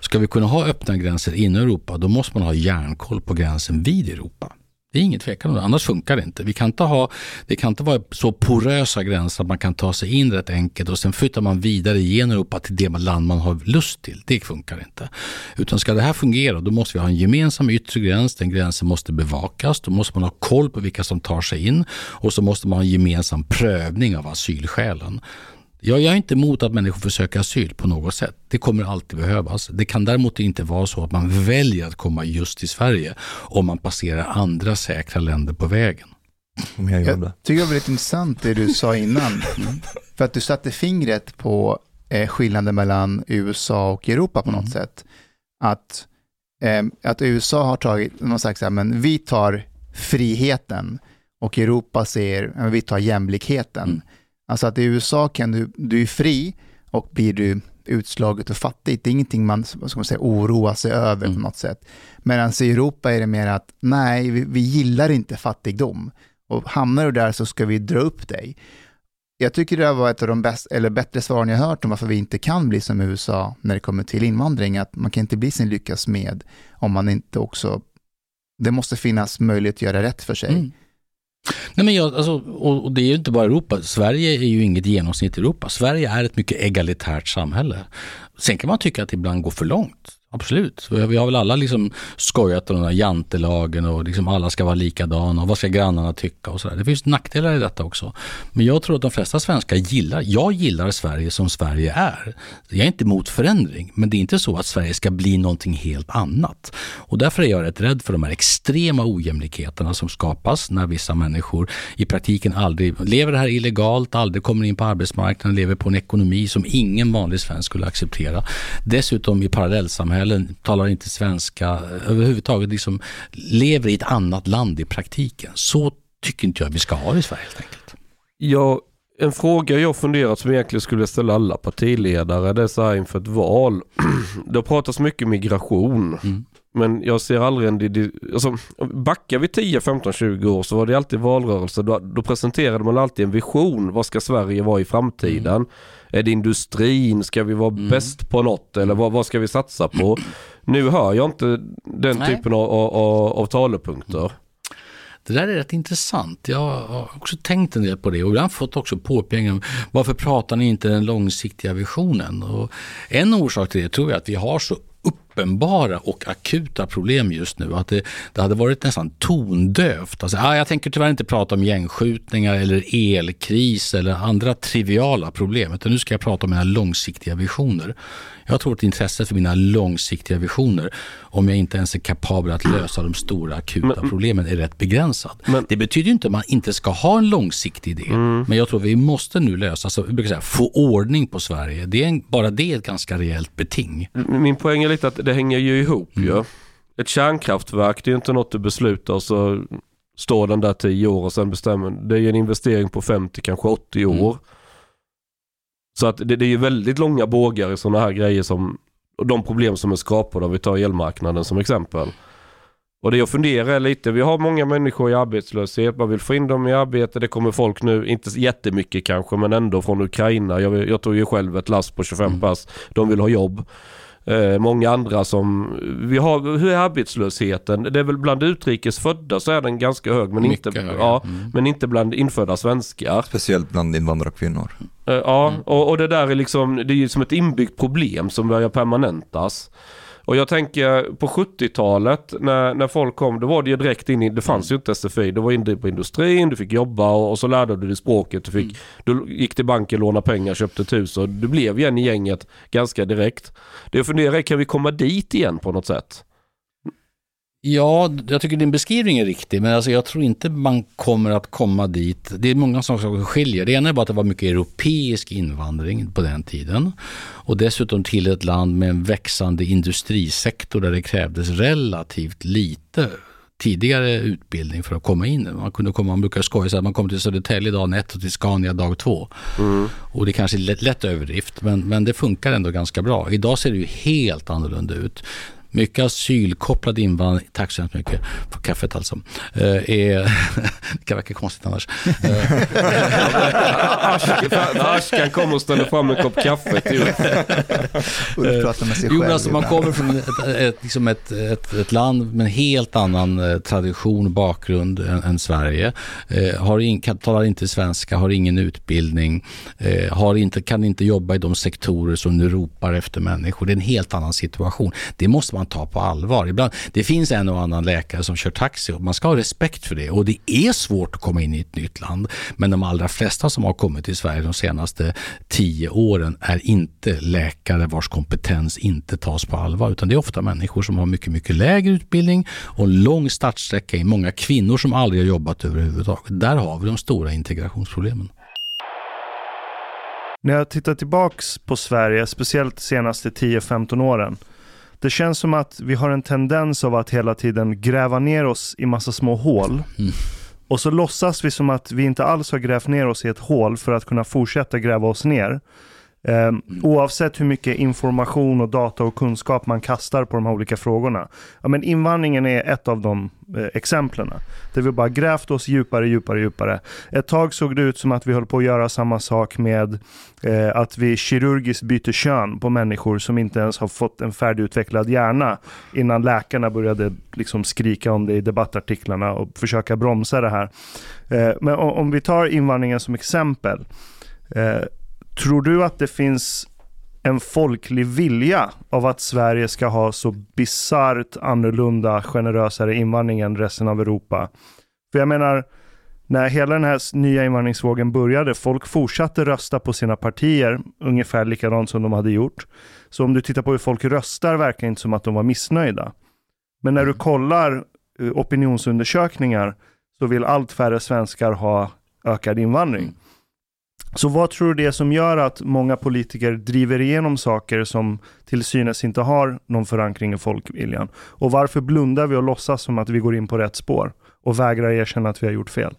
Ska vi kunna ha öppna gränser inom Europa, då måste man ha järnkoll på gränsen vid Europa. Det är inget tvekan om det, annars funkar det inte. Vi kan inte ha, det kan inte vara så porösa gränser att man kan ta sig in rätt enkelt och sen flyttar man vidare genom Europa till det land man har lust till. Det funkar inte. Utan ska det här fungera, då måste vi ha en gemensam yttre gräns. Den gränsen måste bevakas. Då måste man ha koll på vilka som tar sig in och så måste man ha en gemensam prövning av asylskälen. Jag är inte emot att människor försöker asyl på något sätt. Det kommer alltid behövas. Det kan däremot inte vara så att man väljer att komma just till Sverige om man passerar andra säkra länder på vägen. Om jag. Jag tycker det var väldigt intressant det du sa innan. För att du satte fingret på eh, skillnaden mellan USA och Europa på något Mm. sätt. Att, eh, att USA har tagit, någon här, men vi tar friheten och Europa säger, vi tar jämlikheten. Mm. Alltså att i USA kan du, du är fri och blir du utslaget och fattigt. Det är ingenting man vad ska man säga, oroar sig över Mm. på något sätt. Medan i Europa är det mer att nej, vi, vi gillar inte fattigdom. Och hamnar du där så ska vi dra upp dig. Jag tycker det var ett av de bäst, eller bättre svaren jag hört om varför vi inte kan bli som USA när det kommer till invandring. Att man kan inte bli sin lyckas med om man inte också... Det måste finnas möjlighet att göra rätt för sig. Mm. Nej, men jag, alltså, och, och det är ju inte bara Europa. Sverige är ju inget genomsnitt i Europa. Sverige är ett mycket egalitärt samhälle. Sen kan man tycka att det ibland går för långt. Absolut. Vi har väl alla liksom skojat om den här jantelagen och liksom alla ska vara likadana och vad ska grannarna tycka och sådär. Det finns nackdelar i detta också. Men jag tror att de flesta svenskar gillar, jag gillar Sverige som Sverige är. Jag är inte emot förändring, men det är inte så att Sverige ska bli någonting helt annat. Och därför är jag rätt rädd för de här extrema ojämlikheterna som skapas när vissa människor i praktiken aldrig lever det här illegalt, aldrig kommer in på arbetsmarknaden, lever på en ekonomi som ingen vanlig svensk skulle acceptera. Dessutom i parallellsamhällen, talar inte svenska, eh, överhuvudtaget liksom lever i ett annat land i praktiken. Så tycker inte jag vi ska ha det i Sverige helt enkelt. Ja, en fråga jag funderat som egentligen skulle ställa alla partiledare, det är så här inför ett val. Det har pratats mycket migration. Mm. Men jag ser aldrig en... Alltså, backar vi 10, 15, 20 år så var det alltid valrörelse. Då, då presenterade man alltid en vision. Vad ska Sverige vara i framtiden? Är det industrin? Ska vi vara bäst på något? Eller vad, vad ska vi satsa på? Nu hör jag inte den Nej. typen av, av, av talepunkter. Det där är rätt intressant. Jag har också tänkt en del på det och ibland fått också påpekanden. Varför pratar ni inte den långsiktiga visionen? Och en orsak till det tror jag att vi har så uppenbara och akuta problem just nu. Att det, det hade varit nästan tondövt. Alltså, ah, jag tänker tyvärr inte prata om gängskjutningar eller elkris eller andra triviala problem. Utan nu ska jag prata om mina långsiktiga visioner. Jag tror att intresset för mina långsiktiga visioner, om jag inte ens är kapabel att lösa de stora akuta problemen, är rätt begränsad. Men- det betyder ju inte att man inte ska ha en långsiktig idé. Men jag tror vi måste nu lösa, alltså, vi brukar säga, få ordning på Sverige. Det är en, bara det är ett ganska rejält beting. Min poäng är lite att det hänger ju ihop ju. Ett kärnkraftverk det är inte något du beslutar och så står den där 10 år och sen bestämmer. Det är ju en investering på 50, kanske 80 år. Så att det, det är ju väldigt långa bågar i sådana här grejer som och de problem som är skapade om vi tar elmarknaden som exempel. Och det jag funderar lite, vi har många människor i arbetslöshet, man vill få in dem i arbete, det kommer folk nu, inte jättemycket kanske, men ändå från Ukraina. Jag, jag tog ju själv ett lass på 25 pass, de vill ha jobb. Eh, många andra som, vi har, hur är arbetslösheten? Det är väl bland utrikes födda så är den ganska hög, men, inte, högre. ja, Mm. men inte bland infödda svenskar. Speciellt bland invandrarkvinnor. Eh, Ja, och, och det där är liksom, det är ju som ett inbyggt problem som börjar permanentas. Och jag tänker på 70-talet när, när folk kom, då var det ju direkt in i, det fanns ju inte SFI, du var inne på industrin, du fick jobba och, och så lärde du dig språket, du, fick, du gick till banken, lånade pengar, köpte ett hus och du blev igen i gänget ganska direkt. Det jag funderar är, kan vi komma dit igen på något sätt? Ja, jag tycker din beskrivning är riktig, men alltså jag tror inte man kommer att komma dit. Det är många saker som skiljer. Det ena är bara att det var mycket europeisk invandring på den tiden och dessutom till ett land med en växande industrisektor där det krävdes relativt lite tidigare utbildning för att komma in. Man kunde komma, man brukar skoja så att man kom till Södertälje dag ett och till Scania dag två. Och det kanske är lätt, lätt överdrift, men, men det funkar ändå ganska bra. Idag ser det ju helt annorlunda ut. Mycket asylkopplad invandring, tack så hemskt mycket för kaffet alltså, eh, är, det kan verka konstigt annars. När Ashkan kommer och ställer fram en kopp kaffe till pratar med sig Jo, själv. men alltså, man kommer från ett, ett, liksom ett, ett, ett land med en helt annan eh, tradition och bakgrund än, än Sverige. Eh, har in, kan, talar inte svenska, har ingen utbildning, eh, har inte, kan inte jobba i de sektorer som nu ropar efter människor. Det är en helt annan situation. Det måste man ta på allvar. Ibland, det finns en och annan läkare som kör taxi och man ska ha respekt för det. Och det är svårt att komma in i ett nytt land. Men de allra flesta som har kommit till Sverige de senaste tio åren är inte läkare vars kompetens inte tas på allvar. Utan det är ofta människor som har mycket, mycket lägre utbildning och en lång startsträcka i många kvinnor som aldrig har jobbat överhuvudtaget. Där har vi de stora integrationsproblemen. När jag tittar tillbaks på Sverige, speciellt de senaste 10-15 åren. Det känns som att vi har en tendens av att hela tiden gräva ner oss i massa små hål. Mm. Och så låtsas vi som att vi inte alls har grävt ner oss i ett hål för att kunna fortsätta gräva oss ner. Ehm, oavsett hur mycket information och data och kunskap man kastar på de här olika frågorna. Ja, men invandringen är ett av de eh, exemplen. Där vi bara grävt oss djupare, djupare, djupare. Ett tag såg det ut som att vi höll på att göra samma sak med eh, att vi kirurgiskt byter kön på människor som inte ens har fått en färdigutvecklad hjärna innan läkarna började liksom skrika om det i debattartiklarna och försöka bromsa det här. Eh, men om, om vi tar invandringen som exempel. Eh, tror du att det finns en folklig vilja av att Sverige ska ha så bisarrt annorlunda, generösare invandring än resten av Europa? För jag menar, när hela den här nya invandringsvågen började, folk fortsatte rösta på sina partier ungefär likadant som de hade gjort. Så om du tittar på hur folk röstar verkar inte som att de var missnöjda. Men när du kollar eh, opinionsundersökningar så vill allt färre svenskar ha ökad invandring. Så vad tror du det är som gör att många politiker driver igenom saker som till synes inte har någon förankring i folkviljan? Och varför blundar vi och låtsas som att vi går in på rätt spår och vägrar erkänna att vi har gjort fel?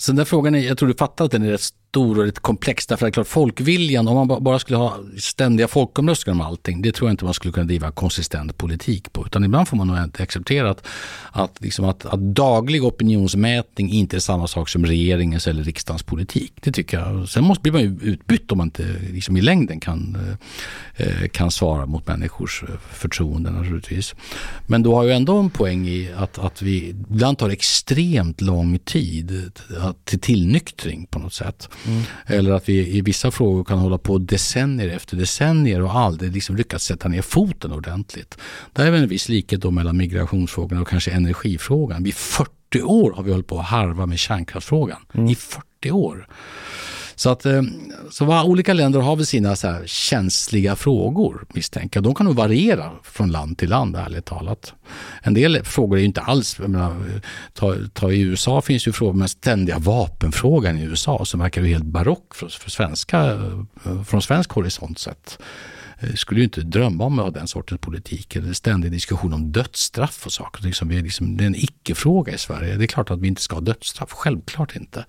Så den där frågan, är, jag tror du fattar att den är rätt stor och lite komplex. Därför att det klart, folkviljan, om man bara skulle ha ständiga folkomröstningar om allting, det tror jag inte man skulle kunna driva konsistent politik på. Utan ibland får man nog inte acceptera att, att, liksom att, att daglig opinionsmätning inte är samma sak som regeringens eller riksdagens politik. Det tycker jag. Sen måste blir man ju utbytt om man inte liksom i längden kan, eh, kan svara mot människors eh, förtroende naturligtvis. Men då har ju ändå en poäng i att, att vi ibland tar extremt lång tid till tillnyktring på något sätt. Eller att vi i vissa frågor kan hålla på decennier efter decennier och aldrig liksom lyckats sätta ner foten ordentligt. Där är väl en viss likhet då mellan migrationsfrågan och kanske energifrågan. Vid 40 år har vi hållit på att harva med kärnkraftsfrågan. I 40 år. Så att eh, så var, olika länder har väl sina så här känsliga frågor misstänker jag. De kan nog variera från land till land ärligt talat. En del frågor är ju inte alls, menar, ta, ta i USA finns ju frågor den ständiga vapenfrågan i USA som verkar ju helt barock för, för svenska, eh, från svensk horisont sett. Eh, skulle ju inte drömma om att ha den sortens politik eller ständig diskussion om dödsstraff och saker. Liksom, vi är liksom, det är en icke-fråga i Sverige. Det är klart att vi inte ska ha dödsstraff, självklart inte.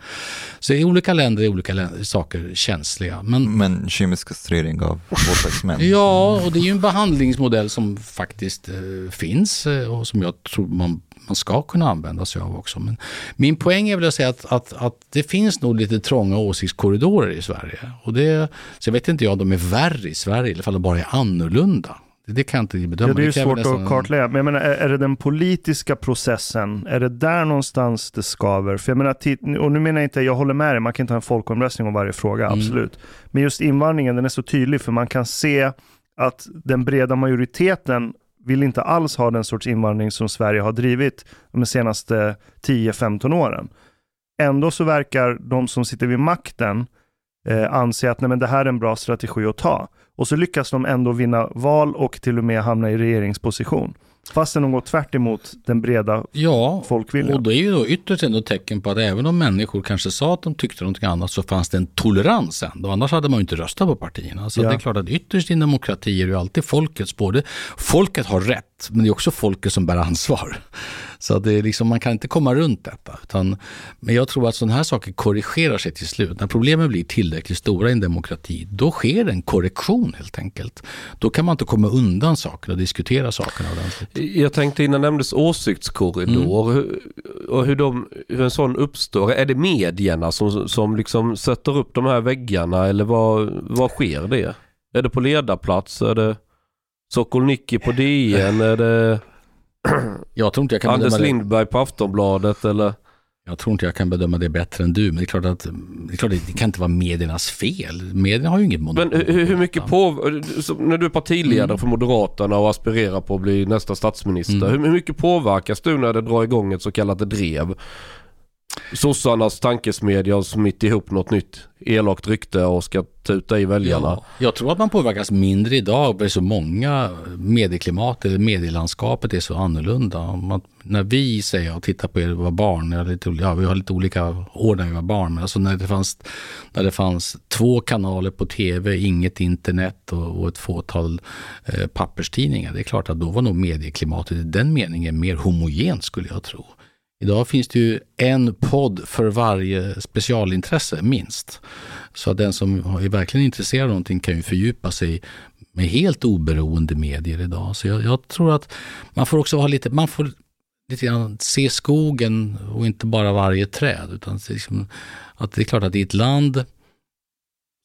Så i olika länder är olika länder, saker känsliga. Men Men kemisk kastrering av våldtäktsmän. Ja, och det är ju en behandlingsmodell som faktiskt eh, finns eh, och som jag tror man, man ska kunna använda sig av också. Men min poäng är väl att säga att, att, att det finns nog lite trånga åsiktskorridorer i Sverige. Och det, så jag vet inte jag om de är värre i Sverige, eller om de bara är annorlunda. Det, det kan jag inte bedöma. Ja, det är ju kräver svårt nästan att kartlägga. Men jag menar, är, det den politiska processen, är det där någonstans det skaver? För jag menar, och nu menar jag inte, jag håller med dig, man kan inte ha en folkomröstning om varje fråga, Mm. absolut. Men just invandringen, den är så tydlig, för man kan se att den breda majoriteten vill inte alls ha den sorts invandring som Sverige har drivit de senaste 10-15 åren. Ändå så verkar de som sitter vid makten eh, anse att nej, men det här är en bra strategi att ta. Och så lyckas de ändå vinna val och till och med hamna i regeringsposition. Fastän de går tvärt emot den breda Ja, folkviljan. och det är ju då ytterst ändå tecken på att även om människor kanske sa att de tyckte någonting annat så fanns det en tolerans ändå. Annars hade man ju inte röstat på partierna. Så Ja. det är klart att ytterst i en demokrati är det ju alltid folkets både, folket har rätt men det är också folket som bär ansvar. Så det är liksom, man kan inte komma runt detta. Utan, men jag tror att sådana här saker korrigerar sig till slut. När problemen blir tillräckligt stora i en demokrati, då sker en korrektion helt enkelt. Då kan man inte komma undan saker och diskutera sakerna ordentligt. Jag tänkte innan nämndes åsiktskorridor hur, och hur, de, hur en sån uppstår. Är det medierna som, som liksom sätter upp de här väggarna eller vad, vad sker det? Är det på ledarplats? Är det Sokolnicki på DN? Är det Jag tror inte jag kan Anders. Lindberg på Aftonbladet? Eller? Jag tror inte jag kan bedöma det bättre än du, men det är klart att det, är klart att det kan inte vara mediernas fel. Medierna har ju inget monopol. Men hur, hur mycket på när du är partiledare Mm. för Moderaterna och aspirerar på att bli nästa statsminister. Mm. Hur, hur mycket påverkas du när det drar igång ett så kallat drev? Sossarnas tankesmedja har smitt ihop något nytt elakt rykte och ska tuta i väljarna. Ja, jag tror att man påverkas mindre idag, för så många medieklimat, eller medielandskapet är så annorlunda. Man, när vi säger och tittar på er var barn, jag lite, ja, vi har lite olika år när vi var barn, men alltså när det fanns, när det fanns två kanaler på tv, inget internet och, och ett fåtal eh, papperstidningar, det är klart att då var nog medieklimatet i den meningen mer homogent skulle jag tro. Idag finns det ju en podd för varje specialintresse, minst. Så att den som är verkligen intresserad av någonting kan ju fördjupa sig med helt oberoende medier idag. Så jag, jag tror att man får också ha lite, man får lite grann se skogen och inte bara varje träd. Utan liksom, att det är klart att i ett land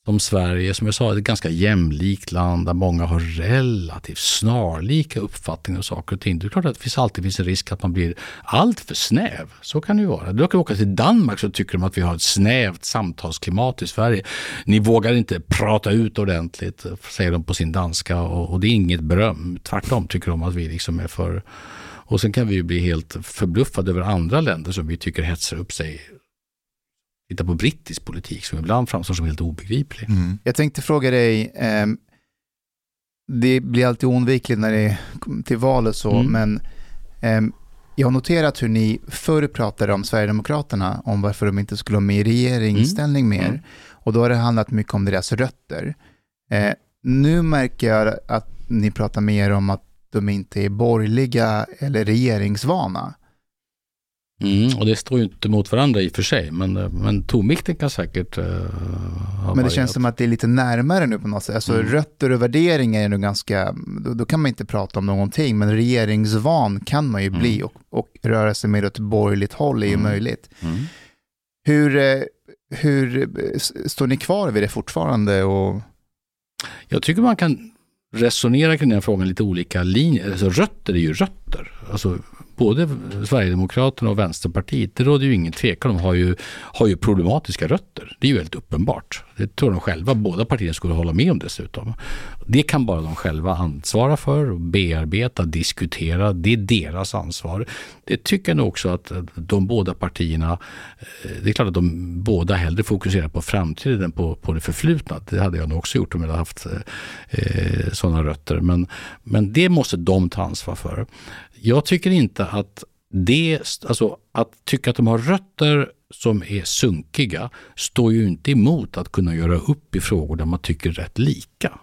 som Sverige, som jag sa, är ett ganska jämlikt land där många har relativt snarlika uppfattningar om saker och ting. Det är klart att det finns alltid finns en risk att man blir alltför snäv. Så kan det ju vara. Du kan åka till Danmark så tycker de att vi har ett snävt samtalsklimat i Sverige. Ni vågar inte prata ut ordentligt, säger de på sin danska och, och det är inget beröm. Tvärtom tycker de att vi liksom är för... Och sen kan vi ju bli helt förbluffade över andra länder som vi tycker hetsar upp sig. Titta på brittisk politik som ibland framstår som helt obegriplig. Mm. Jag tänkte fråga dig, ehm, det blir alltid oundvikligt när det kommer till val och så, Mm. men ehm, jag har noterat hur ni förr pratade om Sverigedemokraterna, om varför de inte skulle vara med i regeringsställning mer. Mm. Och då har det handlat mycket om deras rötter. Eh, nu märker jag att ni pratar mer om att de inte är borgerliga eller regeringsvana. Mm, och det står ju inte mot varandra i och för sig, men, eh, men tonvikten kan säkert uh, ha Men det känns som att det är lite närmare nu på något sätt. Alltså Mm. rötter och värderingar är nog ganska, då, då kan man inte prata om någonting, men regeringsvan kan man ju bli och, och röra sig mer åt ett borgerligt håll är ju Mm. möjligt. Mm. Hur, eh, hur står ni kvar vid det fortfarande? Och, Jag tycker man kan resonera kring den frågan lite olika linjer. Alltså rötter är ju rötter. Alltså både Sverigedemokraterna och Vänsterpartiet, det råder ju ingen tvekan om, har ju, har ju problematiska rötter. Det är ju väldigt uppenbart. Det tror de själva, båda partierna skulle hålla med om dessutom. Det kan bara de själva ansvara för, och bearbeta, diskutera. Det är deras ansvar. Det tycker jag nog också att de båda partierna, eh, det är klart att de båda hellre fokuserar på framtiden än på, på det förflutna. Det hade jag nog också gjort om jag hade haft eh, eh sådana rötter. Men, men det måste de ta ansvar för. Jag tycker inte att det, alltså att tycka att de har rötter som är sunkiga står ju inte emot att kunna göra upp i frågor där man tycker rätt lika.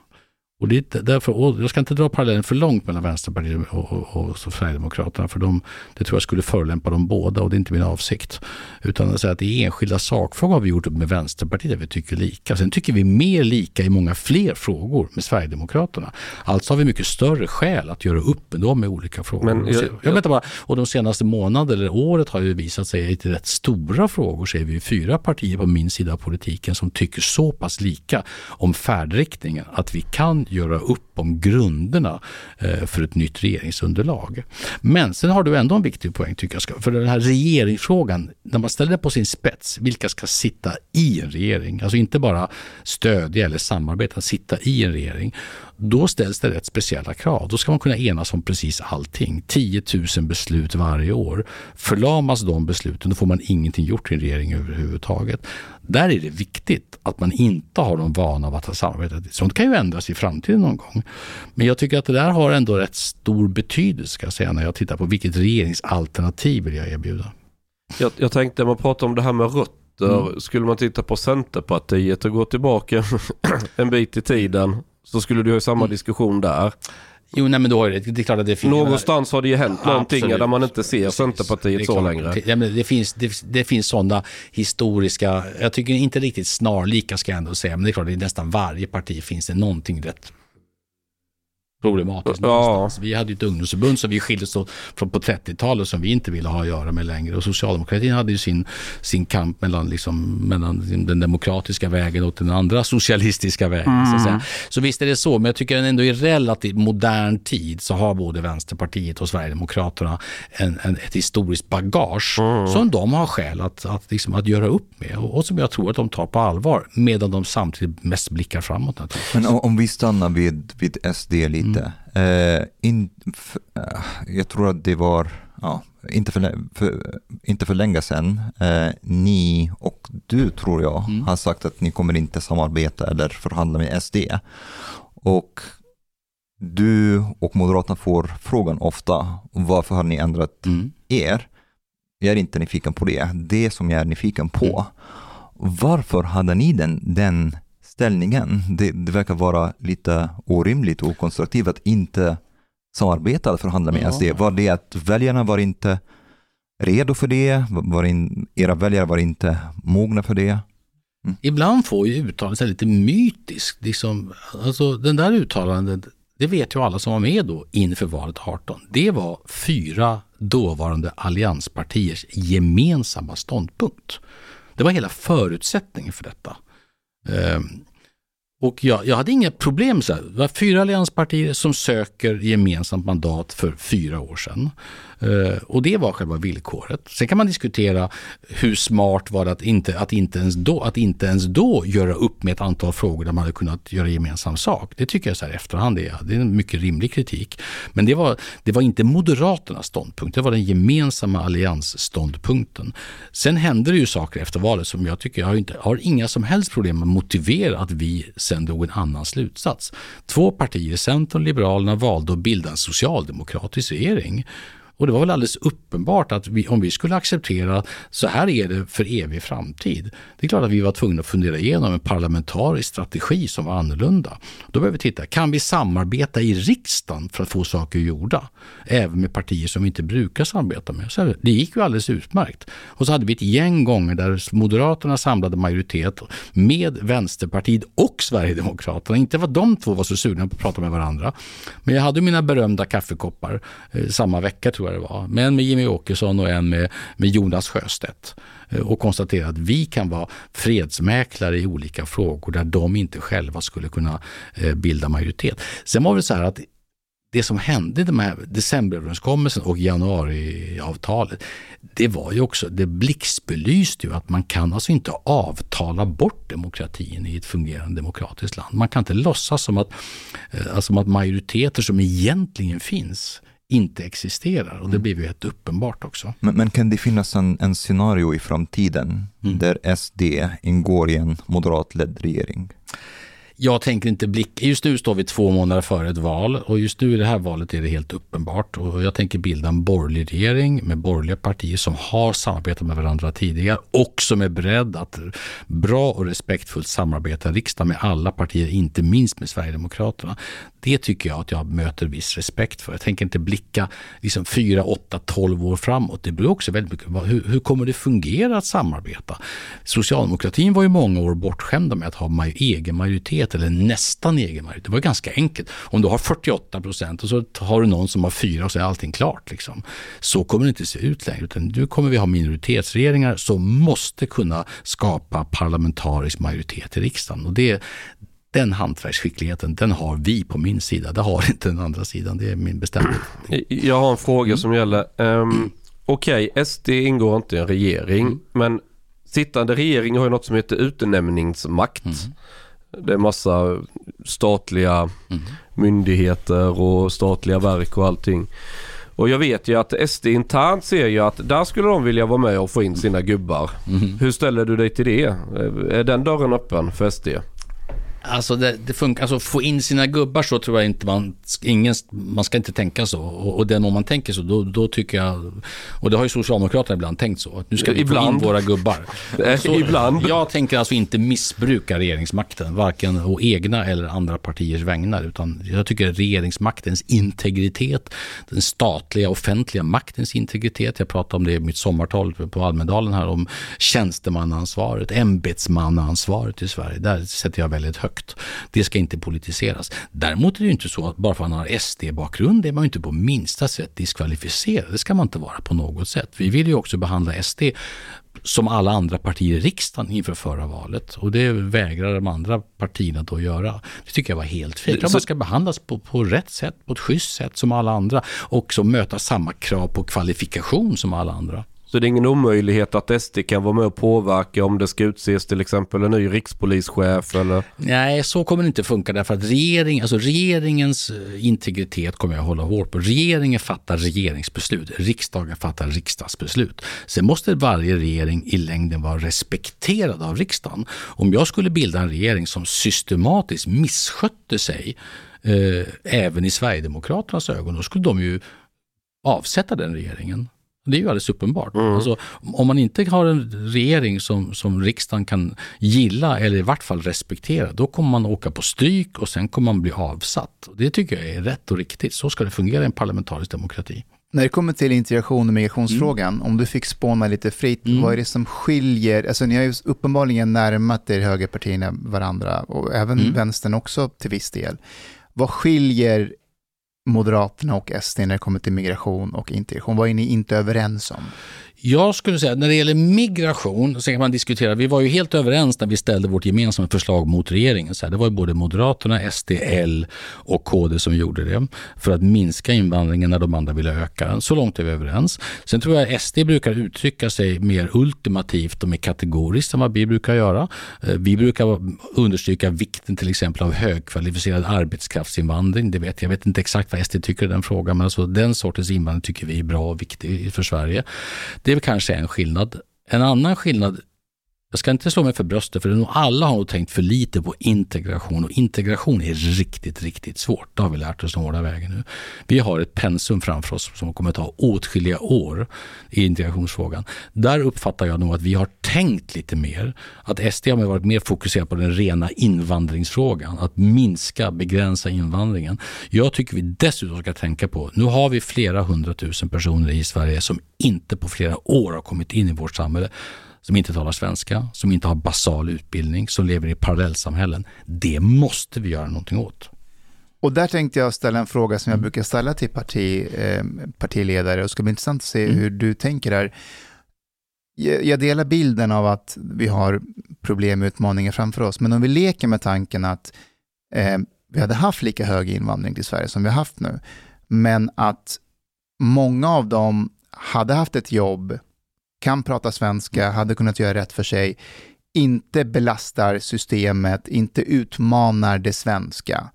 Och det är därför, och jag ska inte dra parallellen för långt mellan Vänsterpartiet och, och, och Sverigedemokraterna, för de, det tror jag skulle förolämpa dem båda och det är inte min avsikt. Utan att säga att i enskilda sakfrågor har vi gjort upp med Vänsterpartiet där vi tycker lika. Sen tycker vi mer lika i många fler frågor med Sverigedemokraterna. Alltså har vi mycket större skäl att göra upp med dem i olika frågor. Men jag- jag vet bara, och de senaste månaderna eller året har ju visat sig att i rätt stora frågor så är vi fyra partier på min sida av politiken som tycker så pass lika om färdriktningen att vi kan göra upp om grunderna eh, för ett nytt regeringsunderlag. Men sen har du ändå en viktig poäng tycker jag. För den här regeringsfrågan, när man ställer det på sin spets, vilka ska sitta i en regering? Alltså inte bara stödja eller samarbeta, sitta i en regering. Då ställs det rätt speciella krav. Då ska man kunna enas om precis allting. 10 000 beslut varje år. Förlamas de besluten, då får man ingenting gjort i en regering överhuvudtaget. Där är det viktigt att man inte har de vana av att ha samarbetat. Sånt kan ju ändras i framtiden någon gång. Men jag tycker att det där har ändå rätt stor betydelse ska jag säga, när jag tittar på vilket regeringsalternativ vill jag erbjuda. Jag, jag tänkte, man pratar om det här med rötter. Skulle man titta på Centerpartiet och gå tillbaka en bit i tiden så skulle du ha samma diskussion där. Jo, nej, men då är det, det är klart att det finns... Någonstans har det ju hänt någonting Absolut. där man inte ser Precis. Centerpartiet Det så längre. Ja, men det, finns, det, det finns sådana historiska, jag tycker inte riktigt snarlika ska jag ändå säga, men det är klart att i nästan varje parti finns det någonting rätt problematiskt Ja. Vi hade ju ett ungdomsförbund som vi skildes åt från på 30-talet som vi inte ville ha att göra med längre. Och socialdemokratin hade ju sin, sin kamp mellan, liksom, mellan den demokratiska vägen och den andra socialistiska vägen. Så, att säga. så visst är det så, men jag tycker ändå i relativt modern tid så har både Vänsterpartiet och Sverigedemokraterna en, en, ett historiskt bagage som de har skäl att, att, liksom, att göra upp med och, och som jag tror att de tar på allvar medan de samtidigt mest blickar framåt. Men om, om vi stannar vid, vid SD lite. Eh, in, f, eh, jag tror att det var, ja, inte för, för, inte för länge sedan, eh, ni och du tror jag Mm. har sagt att ni kommer inte samarbeta eller förhandla med SD. Och du och Moderaterna får frågan ofta, varför har ni ändrat Mm. er? Jag är inte nyfiken på det. Det som jag är nyfiken på, varför hade ni den, den ställningen? Det, det verkar vara lite orimligt och konstruktivt att inte samarbeta eller förhandla med Ja. SD. Var det att väljarna var inte redo för det? Var in, era väljare var inte mogna för det? Ibland får ju uttalandet lite mytiskt. Liksom, alltså, den där uttalandet, det vet ju alla som var med då inför valet 18. Det var fyra dåvarande allianspartiers gemensamma ståndpunkt. Det var hela förutsättningen för detta. Ehm, och jag, jag hade inga problem så här. Det var fyra allianspartier som söker gemensamt mandat för fyra år sedan. Eh, och det var själva villkoret. Sen kan man diskutera hur smart var det att inte, att, inte ens då, att inte ens då göra upp med ett antal frågor där man hade kunnat göra gemensam sak. Det tycker jag så här i efterhand är, det är en mycket rimlig kritik. Men det var, det var inte Moderaternas ståndpunkt, det var den gemensamma alliansståndpunkten. Sen hände det ju saker efter valet som jag tycker, jag har, inte, har inga som helst problem med att motivera att vi sen drog en annan slutsats. Två partier, Centern och Liberalerna, valde att bilda en socialdemokratisk regering. Och det var väl alldeles uppenbart att vi, om vi skulle acceptera så här är det för evig framtid. Det är klart att vi var tvungna att fundera igenom en parlamentarisk strategi som var annorlunda. Då behöver vi titta, kan vi samarbeta i riksdagen för att få saker gjorda? Även med partier som vi inte brukar samarbeta med. Så det gick ju alldeles utmärkt. Och så hade vi ett gäng gånger där Moderaterna samlade majoritet med Vänsterpartiet och Sverigedemokraterna. Inte för att de två var så sugna på att prata med varandra. Men jag hade mina berömda kaffekoppar eh, samma vecka tror jag det var. Men en med Jimmy Åkesson och en med, med Jonas Sjöstedt. Eh, och konstatera att vi kan vara fredsmäklare i olika frågor där de inte själva skulle kunna eh, bilda majoritet. Sen var det så här att det som hände i de här decemberöverenskommelsen och januariavtalet, det var ju också, det blixtbelyste ju att man kan alltså inte avtala bort demokratin i ett fungerande demokratiskt land. Man kan inte låtsas som att, eh, alltså att majoriteter som egentligen finns inte existerar och det Mm. blev ju helt uppenbart också. Men, men kan det finnas en, en scenario i framtiden Mm. där SD ingår i en moderatledd regering? Jag tänker inte blicka, just nu står vi två månader före ett val och just nu i det här valet är det helt uppenbart och jag tänker bilda en borgerlig regering med borgerliga partier som har samarbetat med varandra tidigare och som är beredd att bra och respektfullt samarbeta i riksdagen med alla partier, inte minst med Sverigedemokraterna. Det tycker jag att jag möter viss respekt för. Jag tänker inte blicka liksom 4, 8, 12 år framåt. Det beror också väldigt mycket på hur, hur kommer det fungera att samarbeta? Socialdemokratin var ju många år bortskämda med att ha maj, egen majoritet eller nästan egen majoritet. Det var ganska enkelt. Om du har 48 procent och så har du någon som har 4 och så är allting klart. Liksom. Så kommer det inte se ut längre. Utan nu kommer vi ha minoritetsregeringar som måste kunna skapa parlamentarisk majoritet i riksdagen. Och det, den hantverksskickligheten, den har vi på min sida. Det har inte den andra sidan. Det är min bestämda. Jag har en fråga som gäller. Um, Okej, SD ingår inte i en regering. Men sittande regering har ju något som heter utnämningsmakt. Det är massa statliga myndigheter och statliga verk och allting. Och jag vet ju att SD internt ser ju att där skulle de vilja vara med och få in sina gubbar. Hur ställer du dig till det? Är den dörren öppen för SD? Alltså, det, det funkar, alltså få in sina gubbar så tror jag inte man, ingen, man ska inte tänka så. Och, och den om man tänker så, då, då tycker jag, och det har ju Socialdemokraterna ibland tänkt så, att nu ska vi få Ibland. in våra gubbar. Så, ibland. Jag tänker alltså inte missbruka regeringsmakten, varken å egna eller andra partiers vägnar, utan jag tycker regeringsmaktens integritet, den statliga offentliga maktens integritet, jag pratade om det i mitt sommartal på Almedalen här, om tjänstemannaansvaret, ämbetsmannaansvaret i Sverige, där sätter jag väldigt högt. Det ska inte politiseras. Däremot är det ju inte så att bara för att man har SD-bakgrund är man ju inte på minsta sätt diskvalificerad. Det ska man inte vara på något sätt. Vi vill ju också behandla SD som alla andra partier i riksdagen inför förra valet. Och det vägrar de andra partierna då att göra. Det tycker jag var helt fel. Så- Man ska behandlas på, på rätt sätt, på ett schysst sätt som alla andra. Och så möta samma krav på kvalifikation som alla andra. Så det är ingen omöjlighet att SD kan vara med och påverka om det ska utses till exempel en ny rikspolischef eller? Nej, så kommer det inte funka därför att regering, alltså regeringens eh, integritet kommer jag hålla hårt på. Regeringen fattar regeringsbeslut, riksdagen fattar riksdagsbeslut. Sen måste varje regering i längden vara respekterad av riksdagen. Om jag skulle bilda en regering som systematiskt misskötte sig eh, även i Sverigedemokraternas ögon, då skulle de ju avsätta den regeringen. Det är ju alldeles uppenbart. Alltså, om man inte har en regering som, som riksdagen kan gilla eller i vart fall respektera, då kommer man åka på stryk och sen kommer man bli avsatt. Och Det tycker jag är rätt och riktigt. Så ska det fungera i en parlamentarisk demokrati. När det kommer till integration och migrationsfrågan, om du fick spåna lite fritt, Mm. vad är det som skiljer? Alltså ni har ju uppenbarligen närmat er högerpartierna varandra och även Mm. vänstern också till viss del. Vad skiljer Moderaterna och SD när det kommer till migration och integration? Vad är ni inte överens om? Jag skulle säga när det gäller migration, så kan man diskutera, vi var ju helt överens när vi ställde vårt gemensamma förslag mot regeringen. Så här, det var ju både Moderaterna, SD, L och KD som gjorde det för att minska invandringen när de andra ville öka den. Så långt är vi överens. Sen tror jag SD brukar uttrycka sig mer ultimativt och mer kategoriskt än vad vi brukar göra. Eh, vi brukar understryka vikten till exempel av högkvalificerad arbetskraftsinvandring. Det vet, jag vet inte exakt vad SD tycker i den frågan, men alltså den sortens invandring tycker vi är bra och viktig för Sverige. Det det kanske är en skillnad. En annan skillnad jag ska inte slå mig för bröstet för det är nog alla har nog tänkt för lite på integration och integration är riktigt, riktigt svårt. Det har vi lärt oss den hårda vägen nu. Vi har ett pensum framför oss som kommer att ta åtskilliga år i integrationsfrågan. Där uppfattar jag nog att vi har tänkt lite mer. Att SD har varit mer fokuserad på den rena invandringsfrågan. Att minska, begränsa invandringen. Jag tycker vi dessutom ska tänka på, nu har vi flera hundratusen personer i Sverige som inte på flera år har kommit in i vårt samhälle som inte talar svenska, som inte har basal utbildning, som lever i parallellsamhällen. Det måste vi göra någonting åt. Och där tänkte jag ställa en fråga som jag brukar ställa till parti, eh, partiledare och det ska bli intressant att se Mm. hur du tänker där. Jag, jag delar bilden av att vi har problem och utmaningar framför oss, men om vi leker med tanken att eh, vi hade haft lika hög invandring till Sverige som vi har haft nu, men att många av dem hade haft ett jobb, kan prata svenska, hade kunnat göra rätt för sig, inte belastar systemet, inte utmanar det svenska.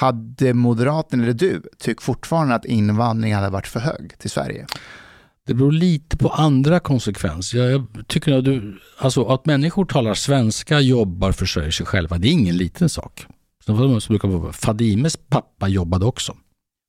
Hade Moderaterna eller du tyckt fortfarande att invandringen hade varit för hög till Sverige? Det beror lite på andra konsekvenser. Jag, jag tycker att, du, alltså att människor talar svenska, jobbar, försörjer sig själva, det är ingen liten sak. Så brukar Fadimes pappa jobbade också.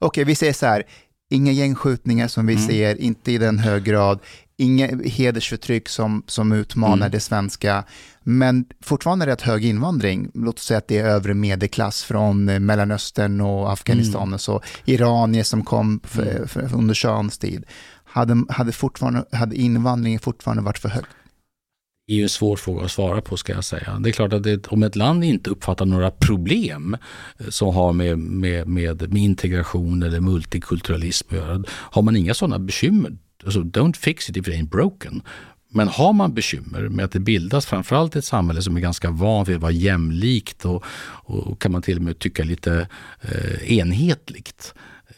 Okej, vi säger så här, inga gängskjutningar som vi Mm. ser, inte i den hög grad, inga hedersförtryck som, som utmanar Mm. det svenska, men fortfarande rätt hög invandring. Låt oss säga att det är övre medelklass från eh, Mellanöstern och Afghanistan Mm. och så, iranier som kom för, för, för under shahens tid. Hade, hade, fortfarande, hade invandringen fortfarande varit för hög? Det är ju en svår fråga att svara på ska jag säga. Det är klart att det, om ett land inte uppfattar några problem eh, som har med, med, med, med integration eller multikulturalism att göra, har man inga sådana bekymmer, alltså don't fix it if it ain't broken. Men har man bekymmer med att det bildas framförallt ett samhälle som är ganska van vid att vara jämlikt och, och kan man till och med tycka lite eh, enhetligt.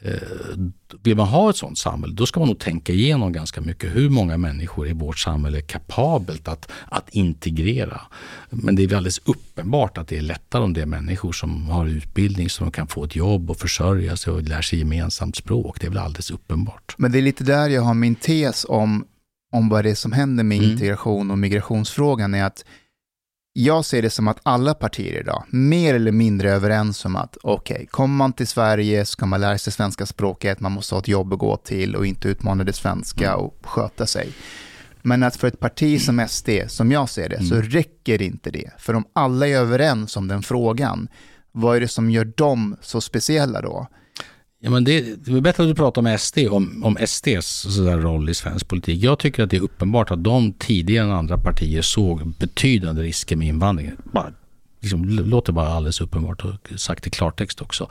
Eh, vill man ha ett sådant samhälle, då ska man nog tänka igenom ganska mycket hur många människor i vårt samhälle är kapabelt att, att integrera. Men det är väl alldeles uppenbart att det är lättare om det är människor som har utbildning, som kan få ett jobb och försörja sig och lär sig gemensamt språk. Det är väl alldeles uppenbart. Men det är lite där jag har min tes om, om vad det är som händer med Mm. integration och migrationsfrågan är att jag ser det som att alla partier idag, mer eller mindre överens om att okej, kommer man till Sverige ska man lära sig svenska språket, man måste ha ett jobb att gå till och inte utmana det svenska och sköta sig. Men att för ett parti som SD, som jag ser det, så räcker inte det. För om alla är överens om den frågan, vad är det som gör dem så speciella då? Ja, men det, det är bättre att du pratar om SD, om, om SDs sådär roll i svensk politik. Jag tycker att det är uppenbart att de tidigare än andra partier såg betydande risker med invandringen. Bara, liksom, låter bara alldeles uppenbart och sagt i klartext också.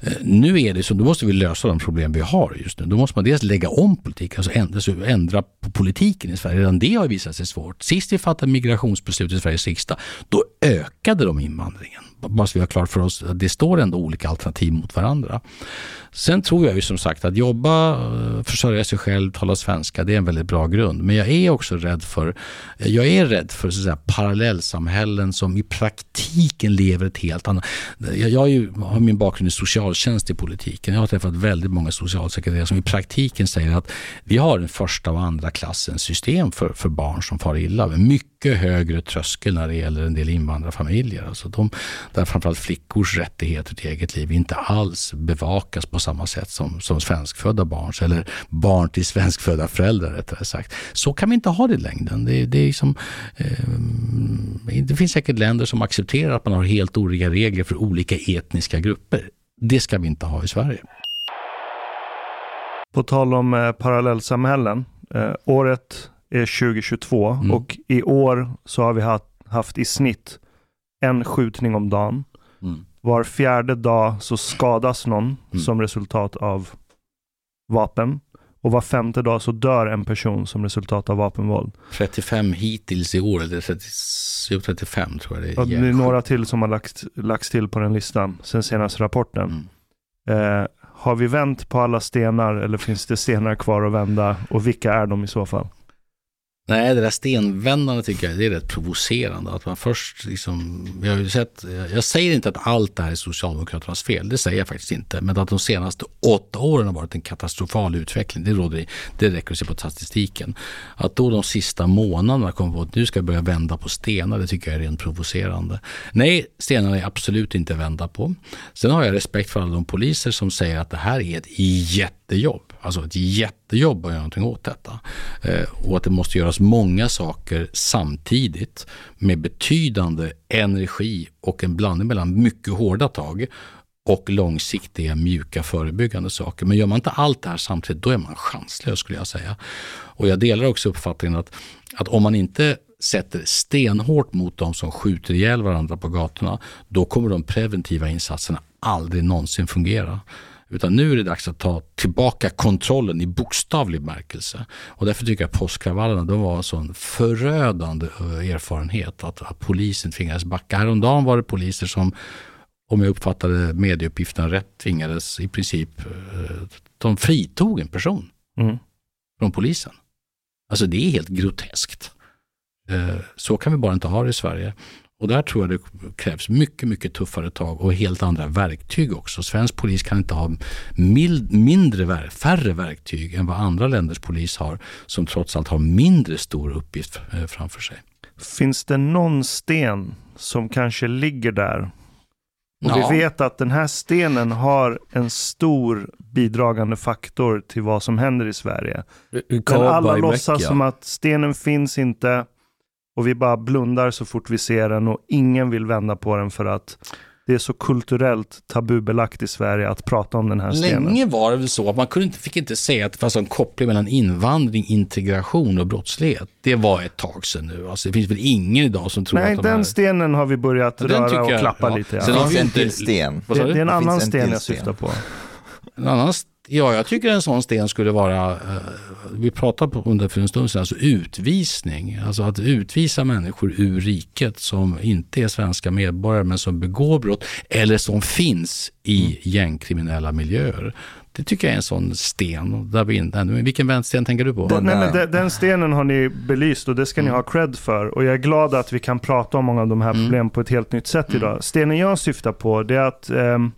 Eh, nu är det så, då måste vi lösa de problem vi har just nu. Då måste man dels lägga om politiken, alltså ändra, så ändra på politiken i Sverige. Redan det har visat sig svårt. Sist vi fattade migrationsbeslut i Sveriges riksdag, då ökade de invandringen måste vi ha klart för oss att det står ändå olika alternativ mot varandra. Sen tror jag ju som sagt att jobba, eh, försörja sig själv, tala svenska, det är en väldigt bra grund. Men jag är också rädd för, jag är rädd för så att säga, parallellsamhällen som i praktiken lever ett helt annat... Jag, jag ju, har min bakgrund i socialtjänst i politiken. Jag har träffat väldigt många socialsekreterare som i praktiken säger att vi har en första och andra klassens system för, för barn som far illa. Med mycket högre tröskel när det gäller en del invandrarfamiljer. Alltså de, där framförallt flickors rättigheter till eget liv inte alls bevakas på samma sätt som, som svenskfödda barns eller barn till svenskfödda föräldrar rättare sagt. Så kan vi inte ha det i längden. Det, det, är liksom, eh, det finns säkert länder som accepterar att man har helt olika regler för olika etniska grupper. Det ska vi inte ha i Sverige. På tal om eh, parallellsamhällen. Eh, året är 2022 Mm. och i år så har vi haft, haft i snitt en skjutning om dagen. Mm. Var fjärde dag så skadas någon Mm. som resultat av vapen. Och var femte dag så dör en person som resultat av vapenvåld. 35 hittills i år, eller 30, jo, 35 tror jag det är. Och det är några till som har lagts, lagts till på den listan sen senaste rapporten. Mm. Eh, har vi vänt på alla stenar eller finns det stenar kvar att vända? Och vilka är de i så fall? Nej, det där stenvändandet tycker jag det är rätt provocerande. Att man först liksom, jag, har ju sett, jag säger inte att allt det här är Socialdemokraternas fel, det säger jag faktiskt inte. Men att de senaste åtta åren har varit en katastrofal utveckling, det, råder, i- det räcker att se på statistiken. Att då de sista månaderna kommer på att nu ska jag börja vända på stenar, det tycker jag är rent provocerande. Nej, stenarna är absolut inte vända på. Sen har jag respekt för alla de poliser som säger att det här är ett jättejobb. Alltså ett jättejobb att göra någonting åt detta. Eh, och att det måste göras många saker samtidigt med betydande energi och en blandning mellan mycket hårda tag och långsiktiga mjuka förebyggande saker. Men gör man inte allt det här samtidigt, då är man chanslös skulle jag säga. Och jag delar också uppfattningen att, att om man inte sätter stenhårt mot de som skjuter ihjäl varandra på gatorna, då kommer de preventiva insatserna aldrig någonsin fungera. Utan nu är det dags att ta tillbaka kontrollen i bokstavlig bemärkelse. Och därför tycker jag att påskkravallerna de var en sån förödande eh, erfarenhet att, att polisen tvingades backa. Häromdagen var det poliser som, om jag uppfattade medieuppgifterna rätt, tvingades i princip, eh, de fritog en person Mm. från polisen. Alltså det är helt groteskt. Eh, Så kan vi bara inte ha det i Sverige. Och där tror jag det krävs mycket, mycket tuffare tag och helt andra verktyg också. Svensk polis kan inte ha mild, mindre, färre verktyg än vad andra länders polis har, som trots allt har mindre stor uppgift eh, framför sig. Finns det någon sten som kanske ligger där? Och Ja. vi vet att den här stenen har en stor bidragande faktor till vad som händer i Sverige. Men Kaba alla i låtsas som att stenen finns inte och vi bara blundar så fort vi ser den och ingen vill vända på den för att det är så kulturellt tabubelagt i Sverige att prata om den här stenen. Länge var det väl så att man kunde inte, fick inte säga att det fanns en koppling mellan invandring, integration och brottslighet. Det var ett tag sedan nu. Alltså, det finns väl ingen idag som tror Nej, att de här... den stenen har vi börjat Ja, röra och jag- klappa ja. lite. Sen Ja. har Det vi finns en till sten. Det, det är en Det annan sten jag sten. syftar på. En annan, st- ja, jag tycker en sån sten skulle vara, eh, vi pratade på under för en stund sedan, alltså utvisning. Alltså att utvisa människor ur riket som inte är svenska medborgare men som begår brott eller som finns i gängkriminella miljöer. Det tycker jag är en sån sten. Där vi inte, vilken vänstersten tänker du på? Den- Nej, men den, den stenen har ni belyst och det ska ni ha cred för. Och jag är glad att vi kan prata om många av de här Mm. problemen på ett helt nytt sätt idag. Stenen jag syftar på det är att ehm,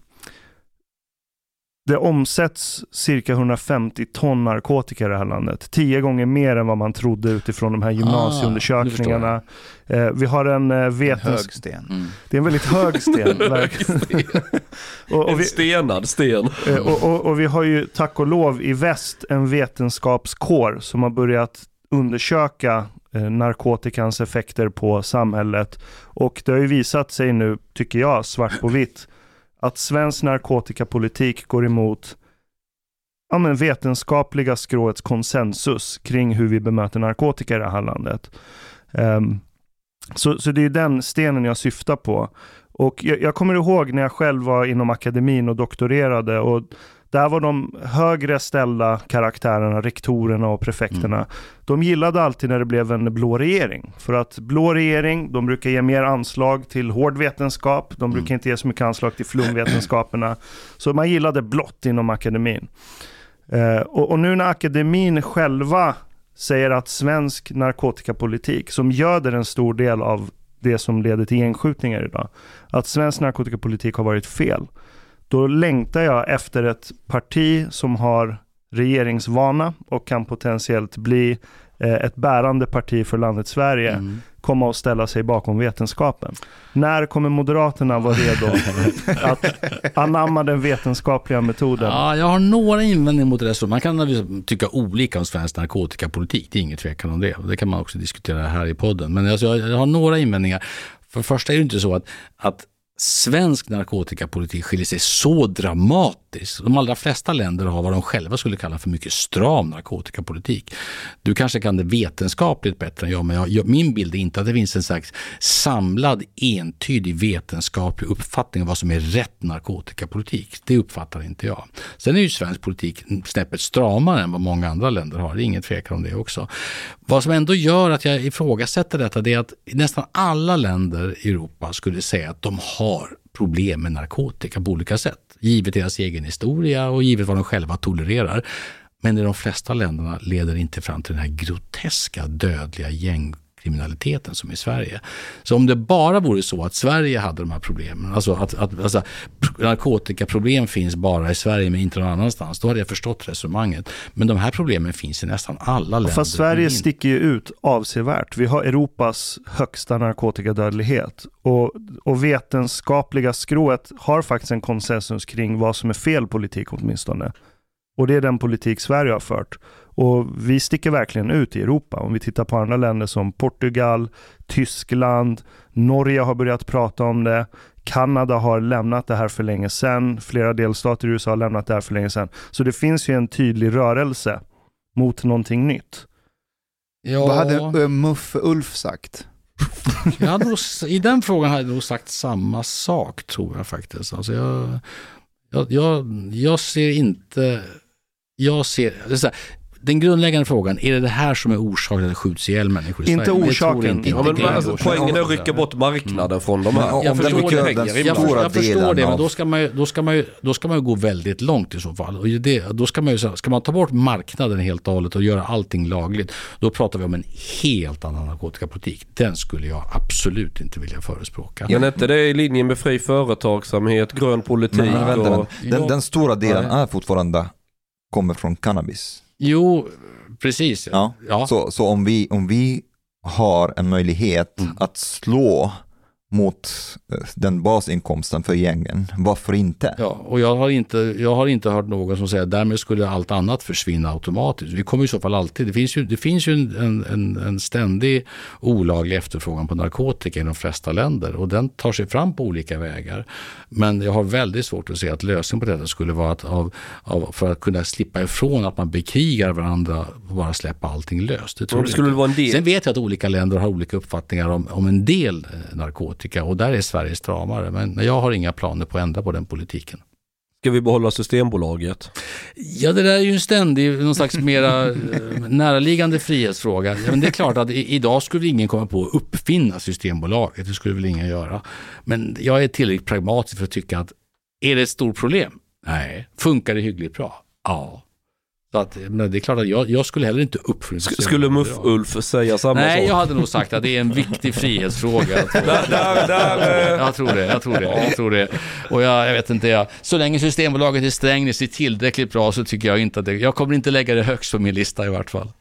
det omsätts cirka 150 ton narkotika i det här landet. Tio gånger mer än vad man trodde utifrån de här gymnasieundersökningarna. eh, vi har en eh, vetens... Hög sten. Mm. Det är en väldigt hög sten. och, och En vi, stenad sten. Eh, Och, och, och vi har ju tack och lov i väst en vetenskapskår som har börjat undersöka eh, narkotikans effekter på samhället. Och det har ju visat sig nu, tycker jag, svart på vitt, att svensk narkotikapolitik går emot ja, men vetenskapliga skråets konsensus kring hur vi bemöter narkotika i det här landet. Um, så, så det är den stenen jag syftar på. Och jag, jag kommer ihåg när jag själv var inom akademin och doktorerade och där var de högre ställda karaktärerna, rektorerna och prefekterna. De gillade alltid när det blev en blå regering. För att blå regering, de brukar ge mer anslag till hård vetenskap. De brukar inte ge så mycket anslag till flumvetenskaperna. Så man gillade blått inom akademin. Eh, och, och nu när akademin själva säger att svensk narkotikapolitik, som göder en stor del av det som leder till gängskjutningar idag, att svensk narkotikapolitik har varit fel. Då längtar jag efter ett parti som har regeringsvana och kan potentiellt bli eh, ett bärande parti för landet Sverige Mm. komma och ställa sig bakom vetenskapen. När kommer Moderaterna vara redo att anamma den vetenskapliga metoden? Ja, jag har några invändningar mot det. där. Man kan tycka olika om svensk narkotikapolitik. Det är inget tvekan om det. Det kan man också diskutera här i podden. Men alltså, jag jag har några invändningar. För det första är det inte så att, att svensk narkotikapolitik skiljer sig så dramatiskt. De allra flesta länder har vad de själva skulle kalla för mycket stram narkotikapolitik. Du kanske kan det vetenskapligt bättre än jag, men jag, min bild är inte att det finns en slags samlad, entydig vetenskaplig uppfattning av vad som är rätt narkotikapolitik. Det uppfattar inte jag. Sen är ju svensk politik snäppet stramare än vad många andra länder har. Det är ingen tvekan om det också. Vad som ändå gör att jag ifrågasätter detta det är att nästan alla länder i Europa skulle säga att de har problem med narkotika på olika sätt. Givet deras egen historia och givet vad de själva tolererar. Men i de flesta länderna leder det inte fram till den här groteska dödliga gängkriminaliteten som i Sverige. Så om det bara vore så att Sverige hade de här problemen, alltså att, att alltså, narkotikaproblem finns bara i Sverige men inte någon annanstans, då hade jag förstått resonemanget. Men de här problemen finns i nästan alla länder. Fast Sverige sticker ju ut avsevärt. Vi har Europas högsta narkotikadödlighet. Och, och vetenskapliga skrået har faktiskt en konsensus kring vad som är fel politik åtminstone. Och det är den politik Sverige har fört. Och vi sticker verkligen ut i Europa. Om vi tittar på andra länder som Portugal, Tyskland, Norge har börjat prata om det. Kanada har lämnat det här för länge sedan. Flera delstater i USA har lämnat det här för länge sedan. Så det finns ju en tydlig rörelse mot någonting nytt. Ja, Vad hade uh, Muff Ulf sagt? jag hade nog, I den frågan hade jag nog sagt samma sak tror jag faktiskt. Alltså jag, jag, jag, jag ser inte... Jag ser... Här, den grundläggande frågan, är det det här som är orsaken till att det skjuts ihjäl människor i Inte Sverige? Jag orsaken. Inte, Ja, inte men alltså, grundorsaken. poängen är att rycka bort marknaden från de här. Men Jag den förstår det. den Jag, stora jag förstår det, men av- då ska, man ju, då, ska man ju, då ska man ju då ska man ju gå väldigt långt i så fall. Och det, då ska, man ju, ska man ta bort marknaden helt och hållet och göra allting lagligt, då pratar vi om en helt annan narkotikapolitik. Den skulle jag absolut inte vilja förespråka. Men är inte det i linje med fri företagsamhet, grön politik Men, men vänta, och... vänta. Den, den stora delen är fortfarande, kommer från cannabis. Jo, precis. Ja. Ja. Så, så om, vi, om vi har en möjlighet Mm. att slå mot eh, den basinkomsten för gängen, varför inte? Ja, och jag har, inte, jag har inte hört någon som säger att därmed skulle allt annat försvinna automatiskt. Vi kommer i så fall alltid, det finns ju, det finns ju en, en, en ständig olaglig efterfrågan på narkotika i de flesta länder och den tar sig fram på olika vägar. Men jag har väldigt svårt att se att lösningen på detta skulle vara att av, av, för att kunna slippa ifrån att man bekrigar varandra och bara släppa allting löst. Det tror Det skulle vara en del. Sen vet jag att olika länder har olika uppfattningar om, om en del eh, narkotika och där är Sverige stramare. Men jag har inga planer på att ändra på den politiken. Ska vi behålla Systembolaget? Ja, det där är ju en ständig, någon slags mera eh, näraliggande frihetsfråga. Men det är klart att i, idag skulle ingen komma på att uppfinna Systembolaget, det skulle väl ingen göra. Men jag är tillräckligt pragmatisk för att tycka att är det ett stort problem? Nej. Funkar det hyggligt bra? Ja. Så att, men det är klart att jag, jag skulle heller inte uppfinna Sk- Skulle Muff-Ulf säga samma Nej, sak? jag hade nog sagt att det är en viktig frihetsfråga. Jag tror, jag det, jag tror det, jag tror det. Och jag, jag vet inte, jag, så länge Systembolaget i Strängnäs är tillräckligt bra så tycker jag inte att det, jag kommer inte lägga det högst på min lista i vart fall.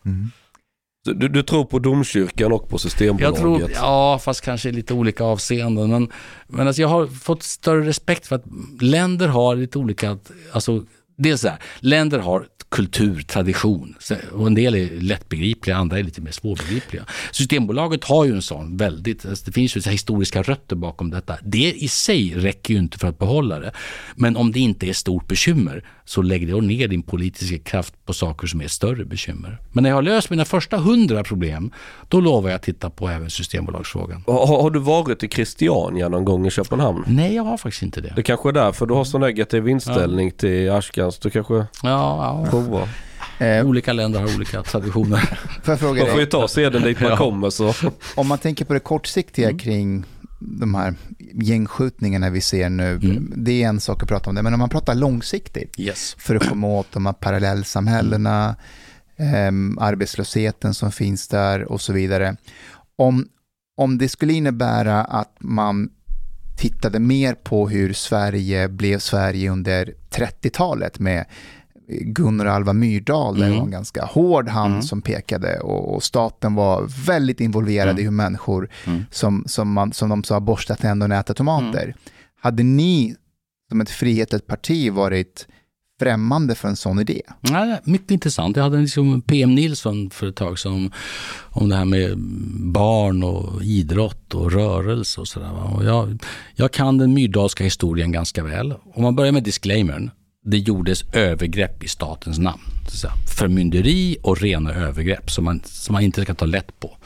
du, du tror på domkyrkan och på Jag Systembolaget? tror, ja, fast kanske i lite olika avseenden. Men, men alltså jag har fått större respekt för att länder har lite olika, alltså dels så här, länder har kultur, tradition och en del är lättbegripliga, andra är lite mer svårbegripliga. Systembolaget har ju en sån väldigt, alltså det finns ju så historiska rötter bakom detta. Det i sig räcker ju inte för att behålla det. Men om det inte är stort bekymmer så lägg då ner din politiska kraft på saker som är större bekymmer. Men när jag har löst mina första hundra problem, då lovar jag att titta på även Systembolagsfrågan. Har, har du varit i Christiania någon gång i Köpenhamn? Nej, jag har faktiskt inte det. Det kanske är därför du har så negativ inställning till Ashkans. Du kanske Ja, ja. provar. Eh, Olika länder har olika traditioner. får jag fråga Man får ju ta seden dit man Ja. kommer så. om man tänker på det kortsiktiga Mm. kring de här gängskjutningarna vi ser nu, Mm. det är en sak att prata om det, men om man pratar långsiktigt, Yes. för att komma åt de här parallellsamhällena, ehm, arbetslösheten som finns där och så vidare. Om, om det skulle innebära att man tittade mer på hur Sverige blev Sverige under 30-talet med Gunnar Alva Myrdal, där det Mm. var en ganska hård hand Mm. som pekade och, och staten var väldigt involverad Mm. i hur människor, Mm. som, som, man, som de sa, borstar tänderna och äter tomater. Hade ni som ett frihetligt parti varit främmande för en sån idé? Är mycket intressant. Jag hade liksom PM Nilsson för ett tag som om det här med barn och idrott och rörelse och sådär. Jag, jag kan den myrdalska historien ganska väl. Om man börjar med disclaimern. Det gjordes övergrepp i statens namn. Förmynderi och rena övergrepp som man, som man inte ska ta lätt på.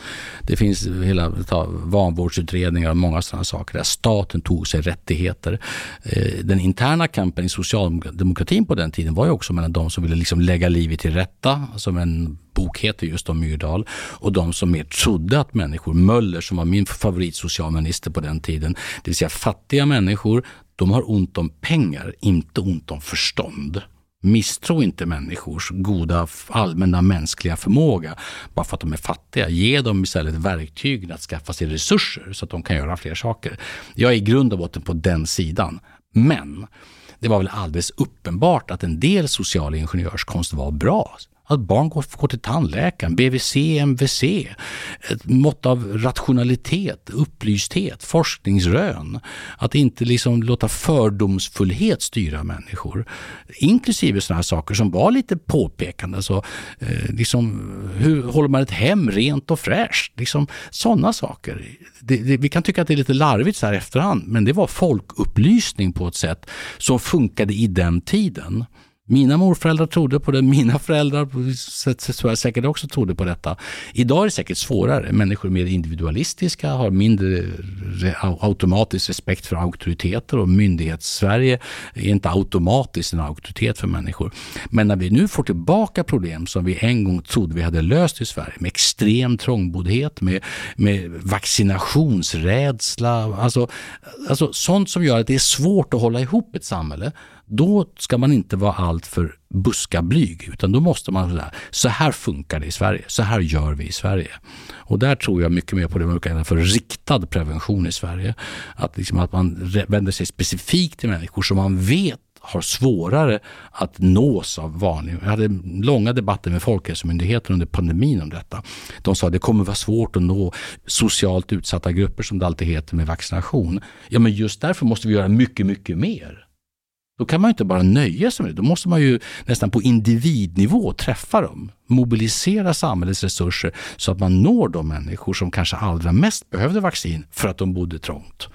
Det finns hela ta, vanvårdsutredningar och många sådana saker där staten tog sig rättigheter. Eh, den interna kampen i socialdemokratin på den tiden var ju också mellan de som ville liksom lägga livet till rätta, som en bok heter just om Myrdal, och de som mer trodde att människor, Möller som var min favoritsocialminister på den tiden, det vill säga fattiga människor, de har ont om pengar, inte ont om förstånd. Misstro inte människors goda allmänna mänskliga förmåga bara för att de är fattiga. Ge dem istället verktygen att skaffa sig resurser så att de kan göra fler saker. Jag är i grund och botten på den sidan. Men det var väl alldeles uppenbart att en del social ingenjörskonst var bra. Att barn går, går till tandläkaren, BVC, MVC, ett mått av rationalitet, upplysthet, forskningsrön. Att inte liksom låta fördomsfullhet styra människor. Inklusive sådana här saker som var lite påpekande. Så, eh, liksom, hur håller man ett hem rent och fräscht? Liksom, sådana saker. Det, det, vi kan tycka att det är lite larvigt så här efterhand, men det var folkupplysning på ett sätt som funkade i den tiden. Mina morföräldrar trodde på det, mina föräldrar tror jag säkert också trodde på detta. Idag är det säkert svårare. Människor är mer individualistiska, har mindre automatisk respekt för auktoriteter och myndighets-Sverige är inte automatiskt en auktoritet för människor. Men när vi nu får tillbaka problem som vi en gång trodde vi hade löst i Sverige med extrem trångboddhet, med, med vaccinationsrädsla, alltså, alltså sånt som gör att det är svårt att hålla ihop ett samhälle då ska man inte vara alltför buskablyg, utan då måste man säga så här funkar det i Sverige, så här gör vi i Sverige. Och där tror jag mycket mer på det man kallar för riktad prevention i Sverige. Att, liksom att man vänder sig specifikt till människor som man vet har svårare att nås av vanlig... Jag hade långa debatter med Folkhälsomyndigheten under pandemin om detta. De sa att det kommer vara svårt att nå socialt utsatta grupper som det alltid heter med vaccination. Ja, men just därför måste vi göra mycket, mycket mer. Då kan man inte bara nöja sig med det. Då måste man ju nästan på individnivå träffa dem. Mobilisera samhällets resurser så att man når de människor som kanske allra mest behövde vaccin för att de bodde trångt.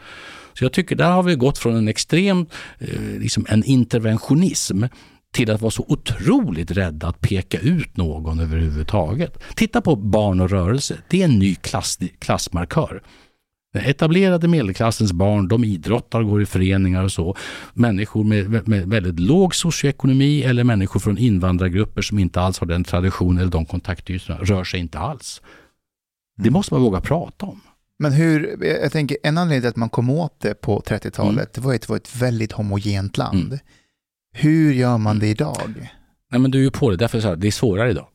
Så jag tycker där har vi gått från en extrem eh, liksom en interventionism till att vara så otroligt rädda att peka ut någon överhuvudtaget. Titta på barn och rörelse. Det är en ny klass, klassmarkör. Den etablerade medelklassens barn, de idrottar, går i föreningar och så. Människor med, med väldigt låg socioekonomi eller människor från invandrargrupper som inte alls har den traditionen eller de kontaktytorna rör sig inte alls. Det måste man våga prata om. Men hur, jag tänker en anledning till att man kom åt det på 30-talet, mm. det var att det var ett väldigt homogent land. Mm. Hur gör man det idag? Nej men du är ju på det, därför är det svårare idag.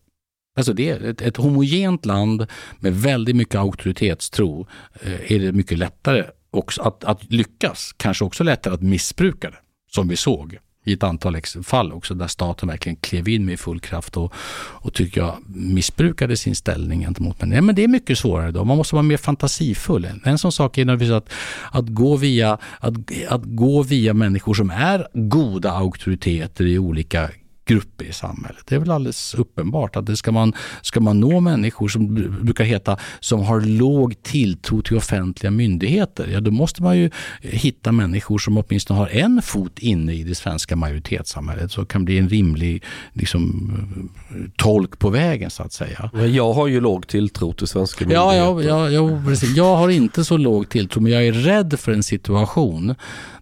Alltså det är ett, ett homogent land med väldigt mycket auktoritetstro eh, är det mycket lättare också att, att lyckas, kanske också lättare att missbruka det, som vi såg i ett antal fall också där staten verkligen klev in med full kraft och, och tycker jag missbrukade sin ställning gentemot människor. Men det är mycket svårare då. Man måste vara mer fantasifull. En sån sak är naturligtvis att, att, gå via, att, att gå via människor som är goda auktoriteter i olika grupper i samhället. Det är väl alldeles uppenbart att det ska man, ska man nå människor som brukar heta som har låg tilltro till offentliga myndigheter, ja då måste man ju hitta människor som åtminstone har en fot inne i det svenska majoritetssamhället så kan bli en rimlig liksom, tolk på vägen så att säga. Jag har ju låg tilltro till svenska myndigheter. Ja, ja, ja, ja precis. Jag har inte så låg tilltro men jag är rädd för en situation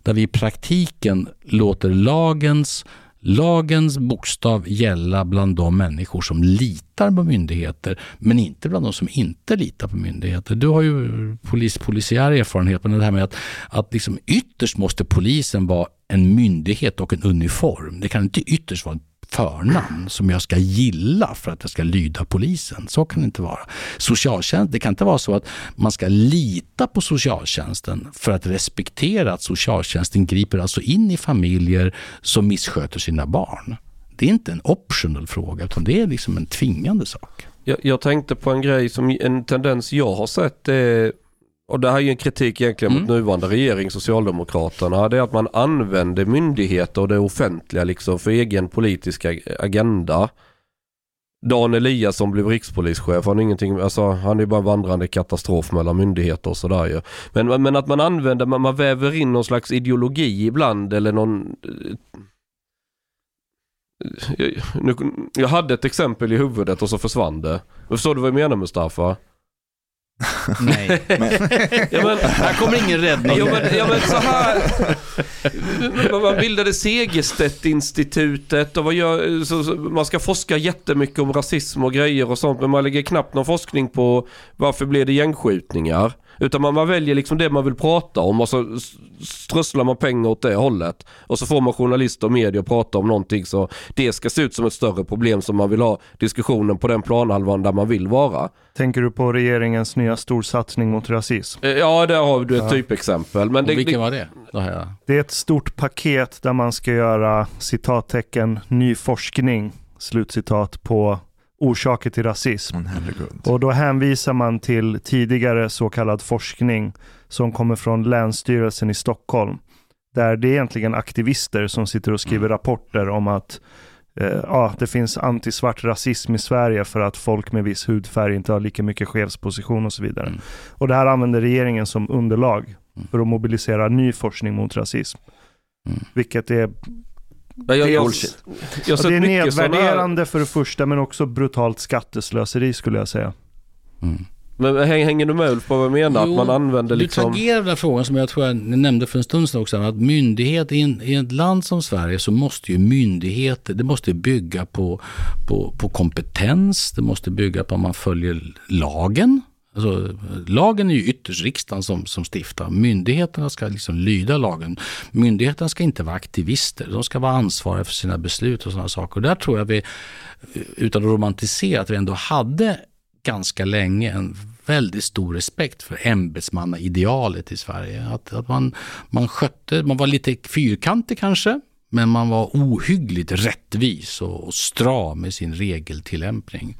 där vi i praktiken låter lagens lagens bokstav gälla bland de människor som litar på myndigheter men inte bland de som inte litar på myndigheter. Du har ju polis, polisiär erfarenhet, men det här med att, att liksom ytterst måste polisen vara en myndighet och en uniform. Det kan inte ytterst vara en förnamn som jag ska gilla för att jag ska lyda polisen. Så kan det inte vara. Socialtjänst, det kan inte vara så att man ska lita på socialtjänsten för att respektera att socialtjänsten griper alltså in i familjer som missköter sina barn. Det är inte en optional fråga utan det är liksom en tvingande sak. Jag, jag tänkte på en grej som en tendens jag har sett är och det här är ju en kritik egentligen mm. mot nuvarande regering, Socialdemokraterna. Det är att man använder myndigheter och det offentliga liksom för egen politisk agenda. Dan Eliasson blev rikspolischef. Han är, ingenting, alltså, han är bara en vandrande katastrof mellan myndigheter och sådär ju. Men, men att man använder, man, man väver in någon slags ideologi ibland eller någon... Jag, nu, jag hade ett exempel i huvudet och så försvann det. Förstår du vad jag menar Mustafa? Nej. Men, ja, men, här kommer ingen räddning. Ja men, ja, men så här. Man bildade Segerstedt-institutet och gör, så, så, man ska forska jättemycket om rasism och grejer och sånt. Men man lägger knappt någon forskning på varför blev det gängskjutningar. Utan man, man väljer liksom det man vill prata om och så strösslar man pengar åt det hållet. Och så får man journalister och media att prata om någonting så det ska se ut som ett större problem som man vill ha diskussionen på den planhalvan där man vill vara. Tänker du på regeringens nya storsatsning mot rasism? Eh, Ja, där har du ett typexempel. Men det, vilken det, var det? Jag... Det är ett stort paket där man ska göra citattecken ny forskning, slutcitat, på orsaker till rasism. Och då hänvisar man till tidigare så kallad forskning som kommer från Länsstyrelsen i Stockholm. Där det är egentligen aktivister som sitter och skriver rapporter om att eh, ja, det finns antisvart rasism i Sverige för att folk med viss hudfärg inte har lika mycket chefsposition och så vidare. Mm. Och det här använder regeringen som underlag för att mobilisera ny forskning mot rasism. Mm. Vilket är, jag, jag, jag, Bullshit. jag har ja, sett det är nedvärderande för det första men också brutalt skatteslöseri skulle jag säga. Mm. Men häng- hänger du med Ulf på vad jag menar? Jo, att man använder Du liksom... tangerar den här frågan som jag tror jag nämnde för en stund sedan också. Att myndighet i, en, i ett land som Sverige så måste ju myndigheter, det måste bygga på, på, på kompetens, det måste bygga på att man följer lagen. Alltså, lagen är ju ytterst riksdagen som, som stiftar. Myndigheterna ska liksom lyda lagen. Myndigheterna ska inte vara aktivister. De ska vara ansvariga för sina beslut och sådana saker. Och där tror jag vi, utan att romantisera, att vi ändå hade ganska länge en väldigt stor respekt för ämbetsmannaidealet i Sverige. Att, att man, man skötte, man var lite fyrkantig kanske, men man var ohyggligt rättvis och, stram i sin regeltillämpning.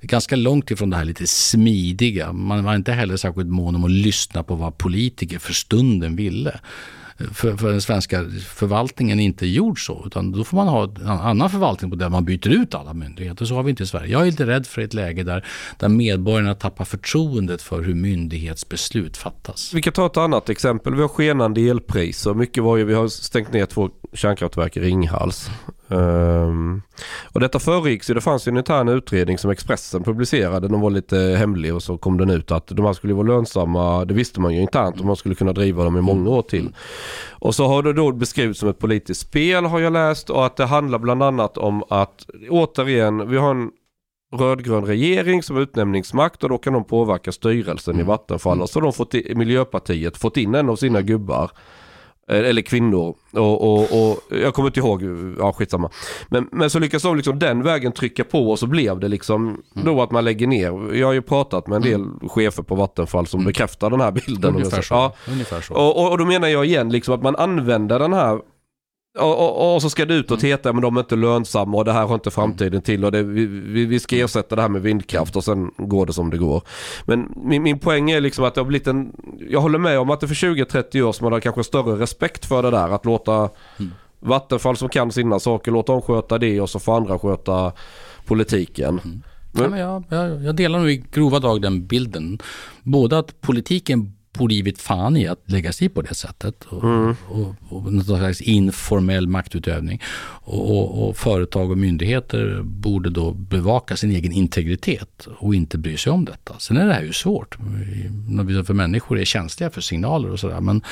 Ganska långt ifrån det här lite smidiga. Man var inte heller särskilt mån om att lyssna på vad politiker för stunden ville. För, för den svenska förvaltningen inte gjort så, utan då får man ha en annan förvaltning på där man byter ut alla myndigheter. Så har vi inte i Sverige. Jag är lite rädd för ett läge där, där medborgarna tappar förtroendet för hur myndighetsbeslut fattas. Vi kan ta ett annat exempel. Vi har skenande elpriser. Mycket var ju, vi har stängt ner två kärnkraftverk i Ringhals. Ehm, och detta föregicks ju, det fanns ju en intern utredning som Expressen publicerade. Den var lite hemlig och så kom den ut att de här skulle vara lönsamma. Det visste man ju internt och man skulle kunna driva dem i många år till. Och så har det då beskrivits som ett politiskt spel har jag läst och att det handlar bland annat om att återigen, vi har en rödgrön regering som utnämningsmakt och då kan de påverka styrelsen i Vattenfall. Och så har de fått i, Miljöpartiet fått in en av sina gubbar. Eh, Eller kvinnor. Och, och, och jag kommer inte ihåg, ja skitsamma. Men, men så lyckas de liksom den vägen trycka på och så blev det liksom då att man lägger ner. Jag har ju pratat med en del chefer på Vattenfall som bekräftar den här bilden. Ungefär så. Ja, Ungefär så. och, och, och då menar jag igen liksom att man använder den här och, och, och så ska det ut och heta men de är inte lönsamma och det här har inte framtiden till och det, vi, vi, ska ersätta det här med vindkraft och sen går det som det går. Men min, min poäng är liksom att det har blivit en, jag håller med om att det för 20-30 år som man har kanske större respekt för det där att låta Vattenfall som kan sina saker, låta dem sköta det och så får andra sköta politiken. Ja, men jag, jag, jag delar nog i grova drag den bilden. Både att politiken borde givit fan i att lägga sig på det sättet och, och, och någon slags informell maktutövning. Och, och, och företag och myndigheter borde då bevaka sin egen integritet och inte bry sig om detta. Sen är det här ju svårt. För människor är känsliga för signaler och sådär. Men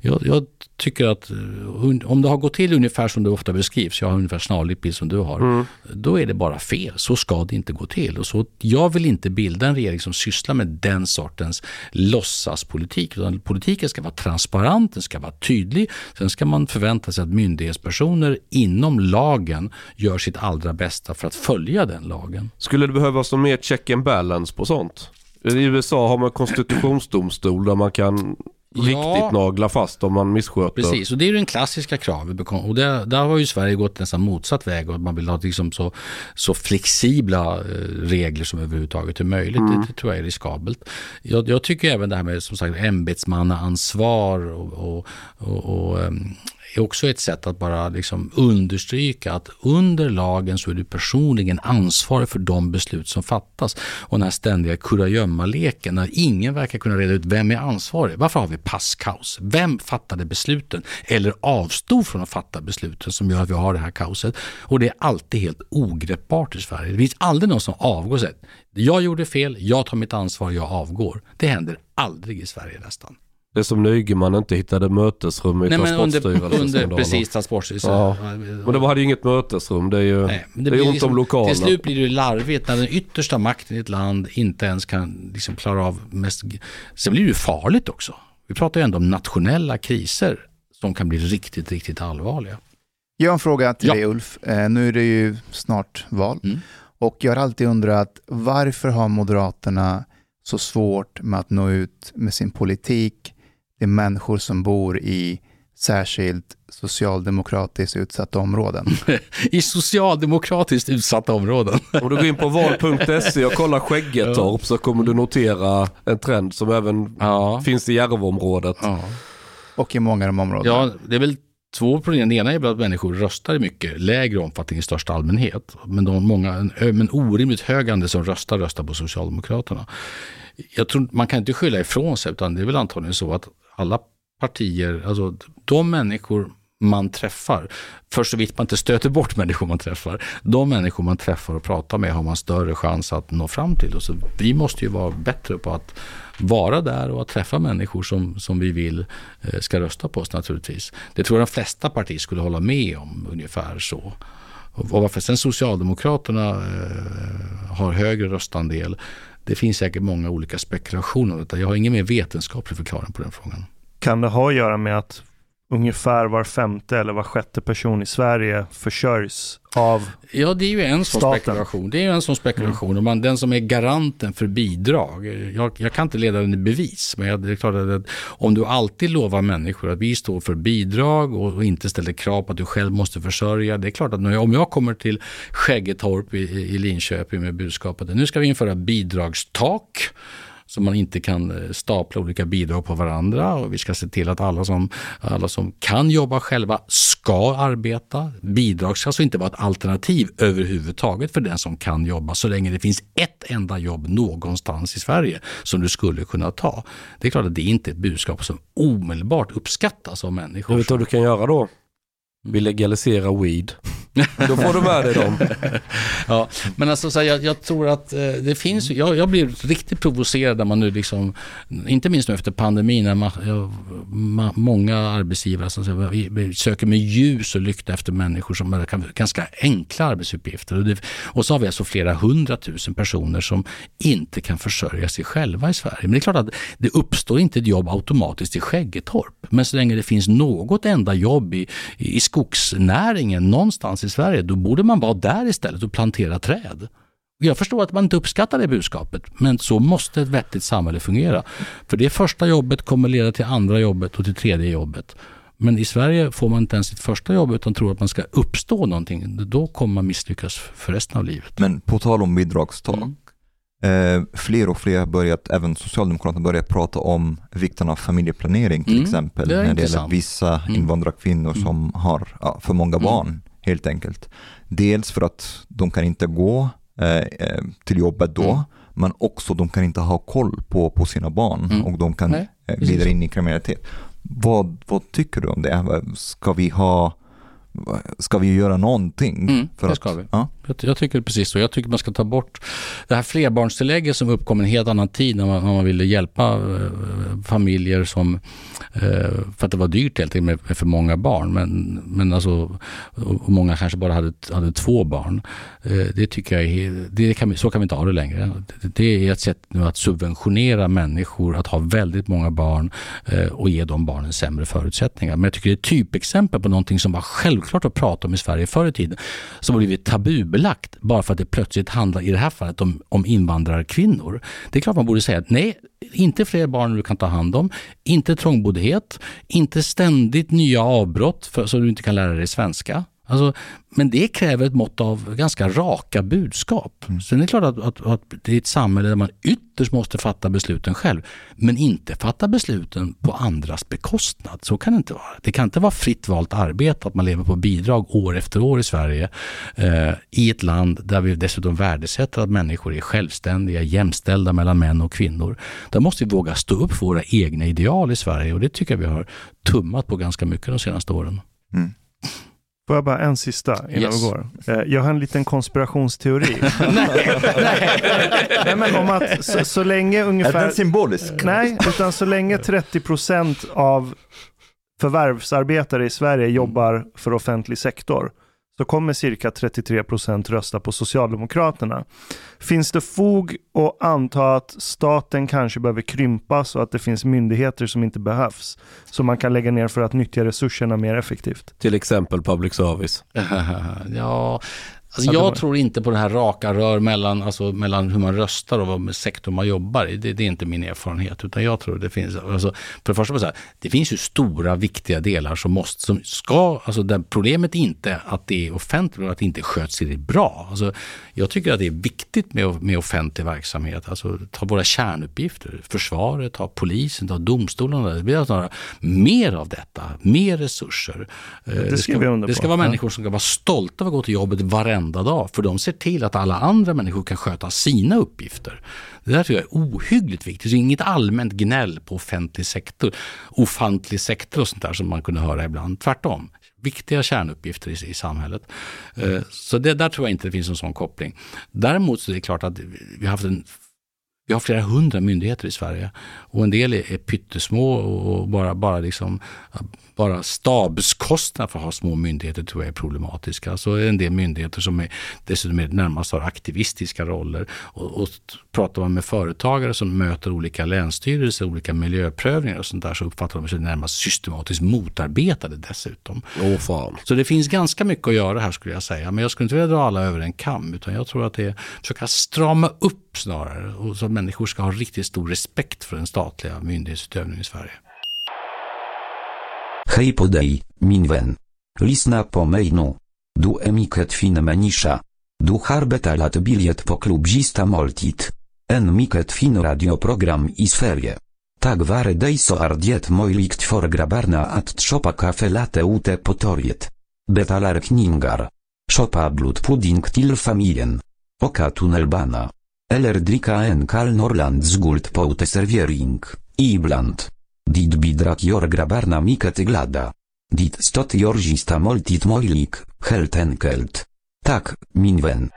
jag, jag tycker att eh, om det har gått till ungefär som det ofta beskrivs, jag har ungefär snarlik bild som du har, då är det bara fel. Så ska det inte gå till. Och så, jag vill inte bilda en regering som sysslar med den sortens låtsaspolitik. Utan politiken ska vara transparent, den ska vara tydlig. Sen ska man förvänta sig att myndighetspersoner inom lagen gör sitt allra bästa för att följa den lagen. Skulle det behövas någon mer check and balance på sånt? I USA har man konstitutionsdomstol där man kan Ja. riktigt nagla fast om man missköter. Precis, och det är ju den klassiska kravet. Och där, där har ju Sverige gått nästan motsatt väg och man vill ha liksom så, så flexibla eh, regler som överhuvudtaget är möjligt. Det, det tror jag är riskabelt. Jag, jag tycker även det här med som sagt ämbetsmannaansvar och, och, och, och ehm, är också ett sätt att bara liksom understryka att under lagen så är du personligen ansvarig för de beslut som fattas. Och den här ständiga kurragömmaleken när ingen verkar kunna reda ut vem är ansvarig. Varför har vi passkaos? Vem fattade besluten eller avstod från att fatta besluten som gör att vi har det här kaoset? Och det är alltid helt ogreppbart i Sverige. Det finns aldrig någon som avgår och säger jag gjorde fel, jag tar mitt ansvar, jag avgår. Det händer aldrig i Sverige nästan. Det är som Nygeman inte hittade mötesrum i Nej, men under, Transportstyrelsen. under precis Transportstyrelsen. Ja. Men de hade ju inget mötesrum. Det är ju Nej, men det är ont liksom- om lokaler. Till slut blir det ju larvigt när den yttersta makten i ett land inte ens kan liksom klara av mest... Sen blir det ju farligt också. Vi pratar ju ändå om nationella kriser som kan bli riktigt, riktigt allvarliga. Jag har en fråga till Ja. dig Ulf. Eh, nu är det ju snart val. Mm. Och jag har alltid undrat varför har Moderaterna så svårt med att nå ut med sin politik till människor som bor i särskilt socialdemokratiskt utsatta områden? I socialdemokratiskt utsatta områden. Om du går in på val.se och kollar Skäggetorp så kommer du notera en trend som även Ja. finns i Järvaområdet. ja. Och i många av de områdena. Ja, det är väl två problem. Det ena är att människor röstar i mycket lägre omfattning i största allmänhet. Men de många, en, orimligt hög andel som röstar, röstar på Socialdemokraterna. Jag tror man kan inte skylla ifrån sig, utan det är väl antagligen så att alla partier, alltså de människor man träffar, för så vitt man inte stöter bort människor man träffar, de människor man träffar och pratar med har man större chans att nå fram till. Och så vi måste ju vara bättre på att vara där och att träffa människor som, som vi vill eh, ska rösta på oss naturligtvis. Det tror jag de flesta partier skulle hålla med om ungefär så. Och varför sen Socialdemokraterna eh, har högre röstandel, det finns säkert många olika spekulationer om detta. Jag har ingen mer vetenskaplig förklaring på den frågan. Kan det ha att göra med att ungefär var femte eller var sjätte person i Sverige försörjs av Ja, det är ju en sån Staten. spekulation. Det är ju en sån spekulation. Och man, den som är garanten för bidrag, jag, jag kan inte leda den i bevis, men jag, det är klart att om du alltid lovar människor att vi står för bidrag och, och inte ställer krav på att du själv måste försörja. Det är klart att jag, om jag kommer till Skäggetorp i, i Linköping med budskapet att nu ska vi införa bidragstak så man inte kan eh, stapla olika bidrag på varandra och vi ska se till att alla som, alla som kan jobba själva ska arbeta. Bidrag ska alltså inte vara ett alternativ överhuvudtaget för den som kan jobba så länge det finns ett enda jobb någonstans i Sverige som du skulle kunna ta. Det är klart att det inte är ett budskap som omedelbart uppskattas av människor. Du vet vad du kan göra då? Vi legaliserar weed. Då får du med dig dem. Ja, men alltså så här, jag, jag tror att eh, det finns, jag, jag blir riktigt provocerad när man nu liksom, inte minst nu efter pandemin, när man, jag, ma, många arbetsgivare som säger, vi, vi söker med ljus och lykta efter människor som har ganska enkla arbetsuppgifter. Och, det, och så har vi alltså flera hundratusen personer som inte kan försörja sig själva i Sverige. Men det är klart att det uppstår inte ett jobb automatiskt i Skäggetorp. Men så länge det finns något enda jobb i, i skogsnäringen någonstans i Sverige, då borde man vara där istället och plantera träd. Jag förstår att man inte uppskattar det budskapet, men så måste ett vettigt samhälle fungera. För det första jobbet kommer leda till andra jobbet och till tredje jobbet. Men i Sverige får man inte ens sitt första jobb utan tror att man ska uppstå någonting. Då kommer man misslyckas för resten av livet. Men på tal om bidragstak, Mm. eh, fler och fler har börjat, även Socialdemokraterna börjat prata om vikten av familjeplanering till Mm, exempel, det är när det gäller intressant. vissa Mm. invandrarkvinnor Mm. som har ja, för många Mm. barn helt enkelt. Dels för att de kan inte gå eh, eh, till jobbet då, Mm. men också de kan inte ha koll på, på sina barn Mm. och de kan Nej, eh, glida in i kriminalitet. Vad, vad tycker du om det? Ska vi ha Ska vi göra någonting? Mm, för det att, ska vi. Ja, jag, jag tycker precis så. Jag tycker man ska ta bort det här flerbarnstillägget som uppkom i en helt annan tid när man, när man ville hjälpa eh, familjer som, eh, för att det var dyrt helt enkelt med, med för många barn. Men, men alltså, och många kanske bara hade, hade två barn. Eh, det tycker jag är, det kan så kan vi inte ha det längre. Det, det är ett sätt nu att subventionera människor att ha väldigt många barn eh, och ge de barnen sämre förutsättningar. Men jag tycker det är ett typexempel på någonting som var självklart att prata om i Sverige förr i tiden, som har blivit tabu tabubelagt bara för att det plötsligt handlar, i det här fallet, om, om invandrarkvinnor. Det är klart man borde säga att nej, inte fler barn du kan ta hand om, inte trångboddhet, inte ständigt nya avbrott för, så du inte kan lära dig svenska. Alltså, men det kräver ett mått av ganska raka budskap. Sen är det klart att, att, att det är ett samhälle där man ytterst måste fatta besluten själv, men inte fatta besluten på andras bekostnad. Så kan det inte vara. Det kan inte vara fritt valt arbete, att man lever på bidrag år efter år i Sverige, eh, i ett land där vi dessutom värdesätter att människor är självständiga, jämställda mellan män och kvinnor. Där måste vi våga stå upp för våra egna ideal i Sverige och det tycker jag vi har tummat på ganska mycket de senaste åren. Får jag bara en sista innan Yes. vi går? Eh, Jag har en liten konspirationsteori. Nej, men om att så, så länge Är ungefär... den symbolisk? Nej, utan så länge 30% av förvärvsarbetare i Sverige jobbar för offentlig sektor så kommer cirka 33% rösta på Socialdemokraterna. Finns det fog att anta att staten kanske behöver krympas och att det finns myndigheter som inte behövs som man kan lägga ner för att nyttja resurserna mer effektivt? Till exempel public service. ja, alltså det jag tror inte på det här raka rör mellan, alltså, mellan hur man röstar och vad sektor man jobbar i. Det, det är inte min erfarenhet. Utan jag tror det finns, alltså, för det första, så här, det finns ju stora viktiga delar som måste, som ska, alltså där problemet är inte att det är offentligt och att det inte sköts tillräckligt bra. Alltså, jag tycker att det är viktigt med, med offentlig verksamhet. Alltså ta våra kärnuppgifter, försvaret, ta polisen, ta domstolarna. Det blir alltså några, mer av detta, mer resurser. Eh, skriver ska, det ska vara människor som ska vara stolta över att gå till jobbet varenda dag. För de ser till att alla andra människor kan sköta sina uppgifter. Det där tycker jag är ohyggligt viktigt. Så inget allmänt gnäll på offentlig sektor, ofantlig sektor och sånt där som man kunde höra ibland. Tvärtom. Viktiga kärnuppgifter i, i samhället. Mm. Så det, där tror jag inte det finns en sån koppling. Däremot så är det klart att vi har haft en vi har flera hundra myndigheter i Sverige och en del är, är pyttesmå och bara, bara, liksom, bara stabskostnader för att ha små myndigheter tror jag är problematiska. Så är det en del myndigheter som är, dessutom är närmast har aktivistiska roller. Och, och pratar man med företagare som möter olika länsstyrelser, olika miljöprövningar och sånt där så uppfattar de sig närmast systematiskt motarbetade dessutom. Åh fan. Så det finns ganska mycket att göra här skulle jag säga. Men jag skulle inte vilja dra alla över en kam. Utan jag tror att det är försöka strama upp snarare. Och så att människor ska ha riktigt stor respekt för den statliga myndighetsutövningen i Sverige. Hej på dig, min vän. Lisna po mejnu. Du emiket fin menisza. Du harbeta lat biliet po klubzista moltit. En miket fin radioprogram i sferie. Tak ware dejso ardiet mojlikt for grabarna at tropa kafe late ute potoriet. Betalar kningar. Szopa blut pudding til familien. Oka tunnelbana. Eller drika en kal norland z guld poute serviering, ibland. Dit bidrak jor grabarna miket glada. Dit stot jorzista moltit moilik, helt enkelt. Tak, minwen.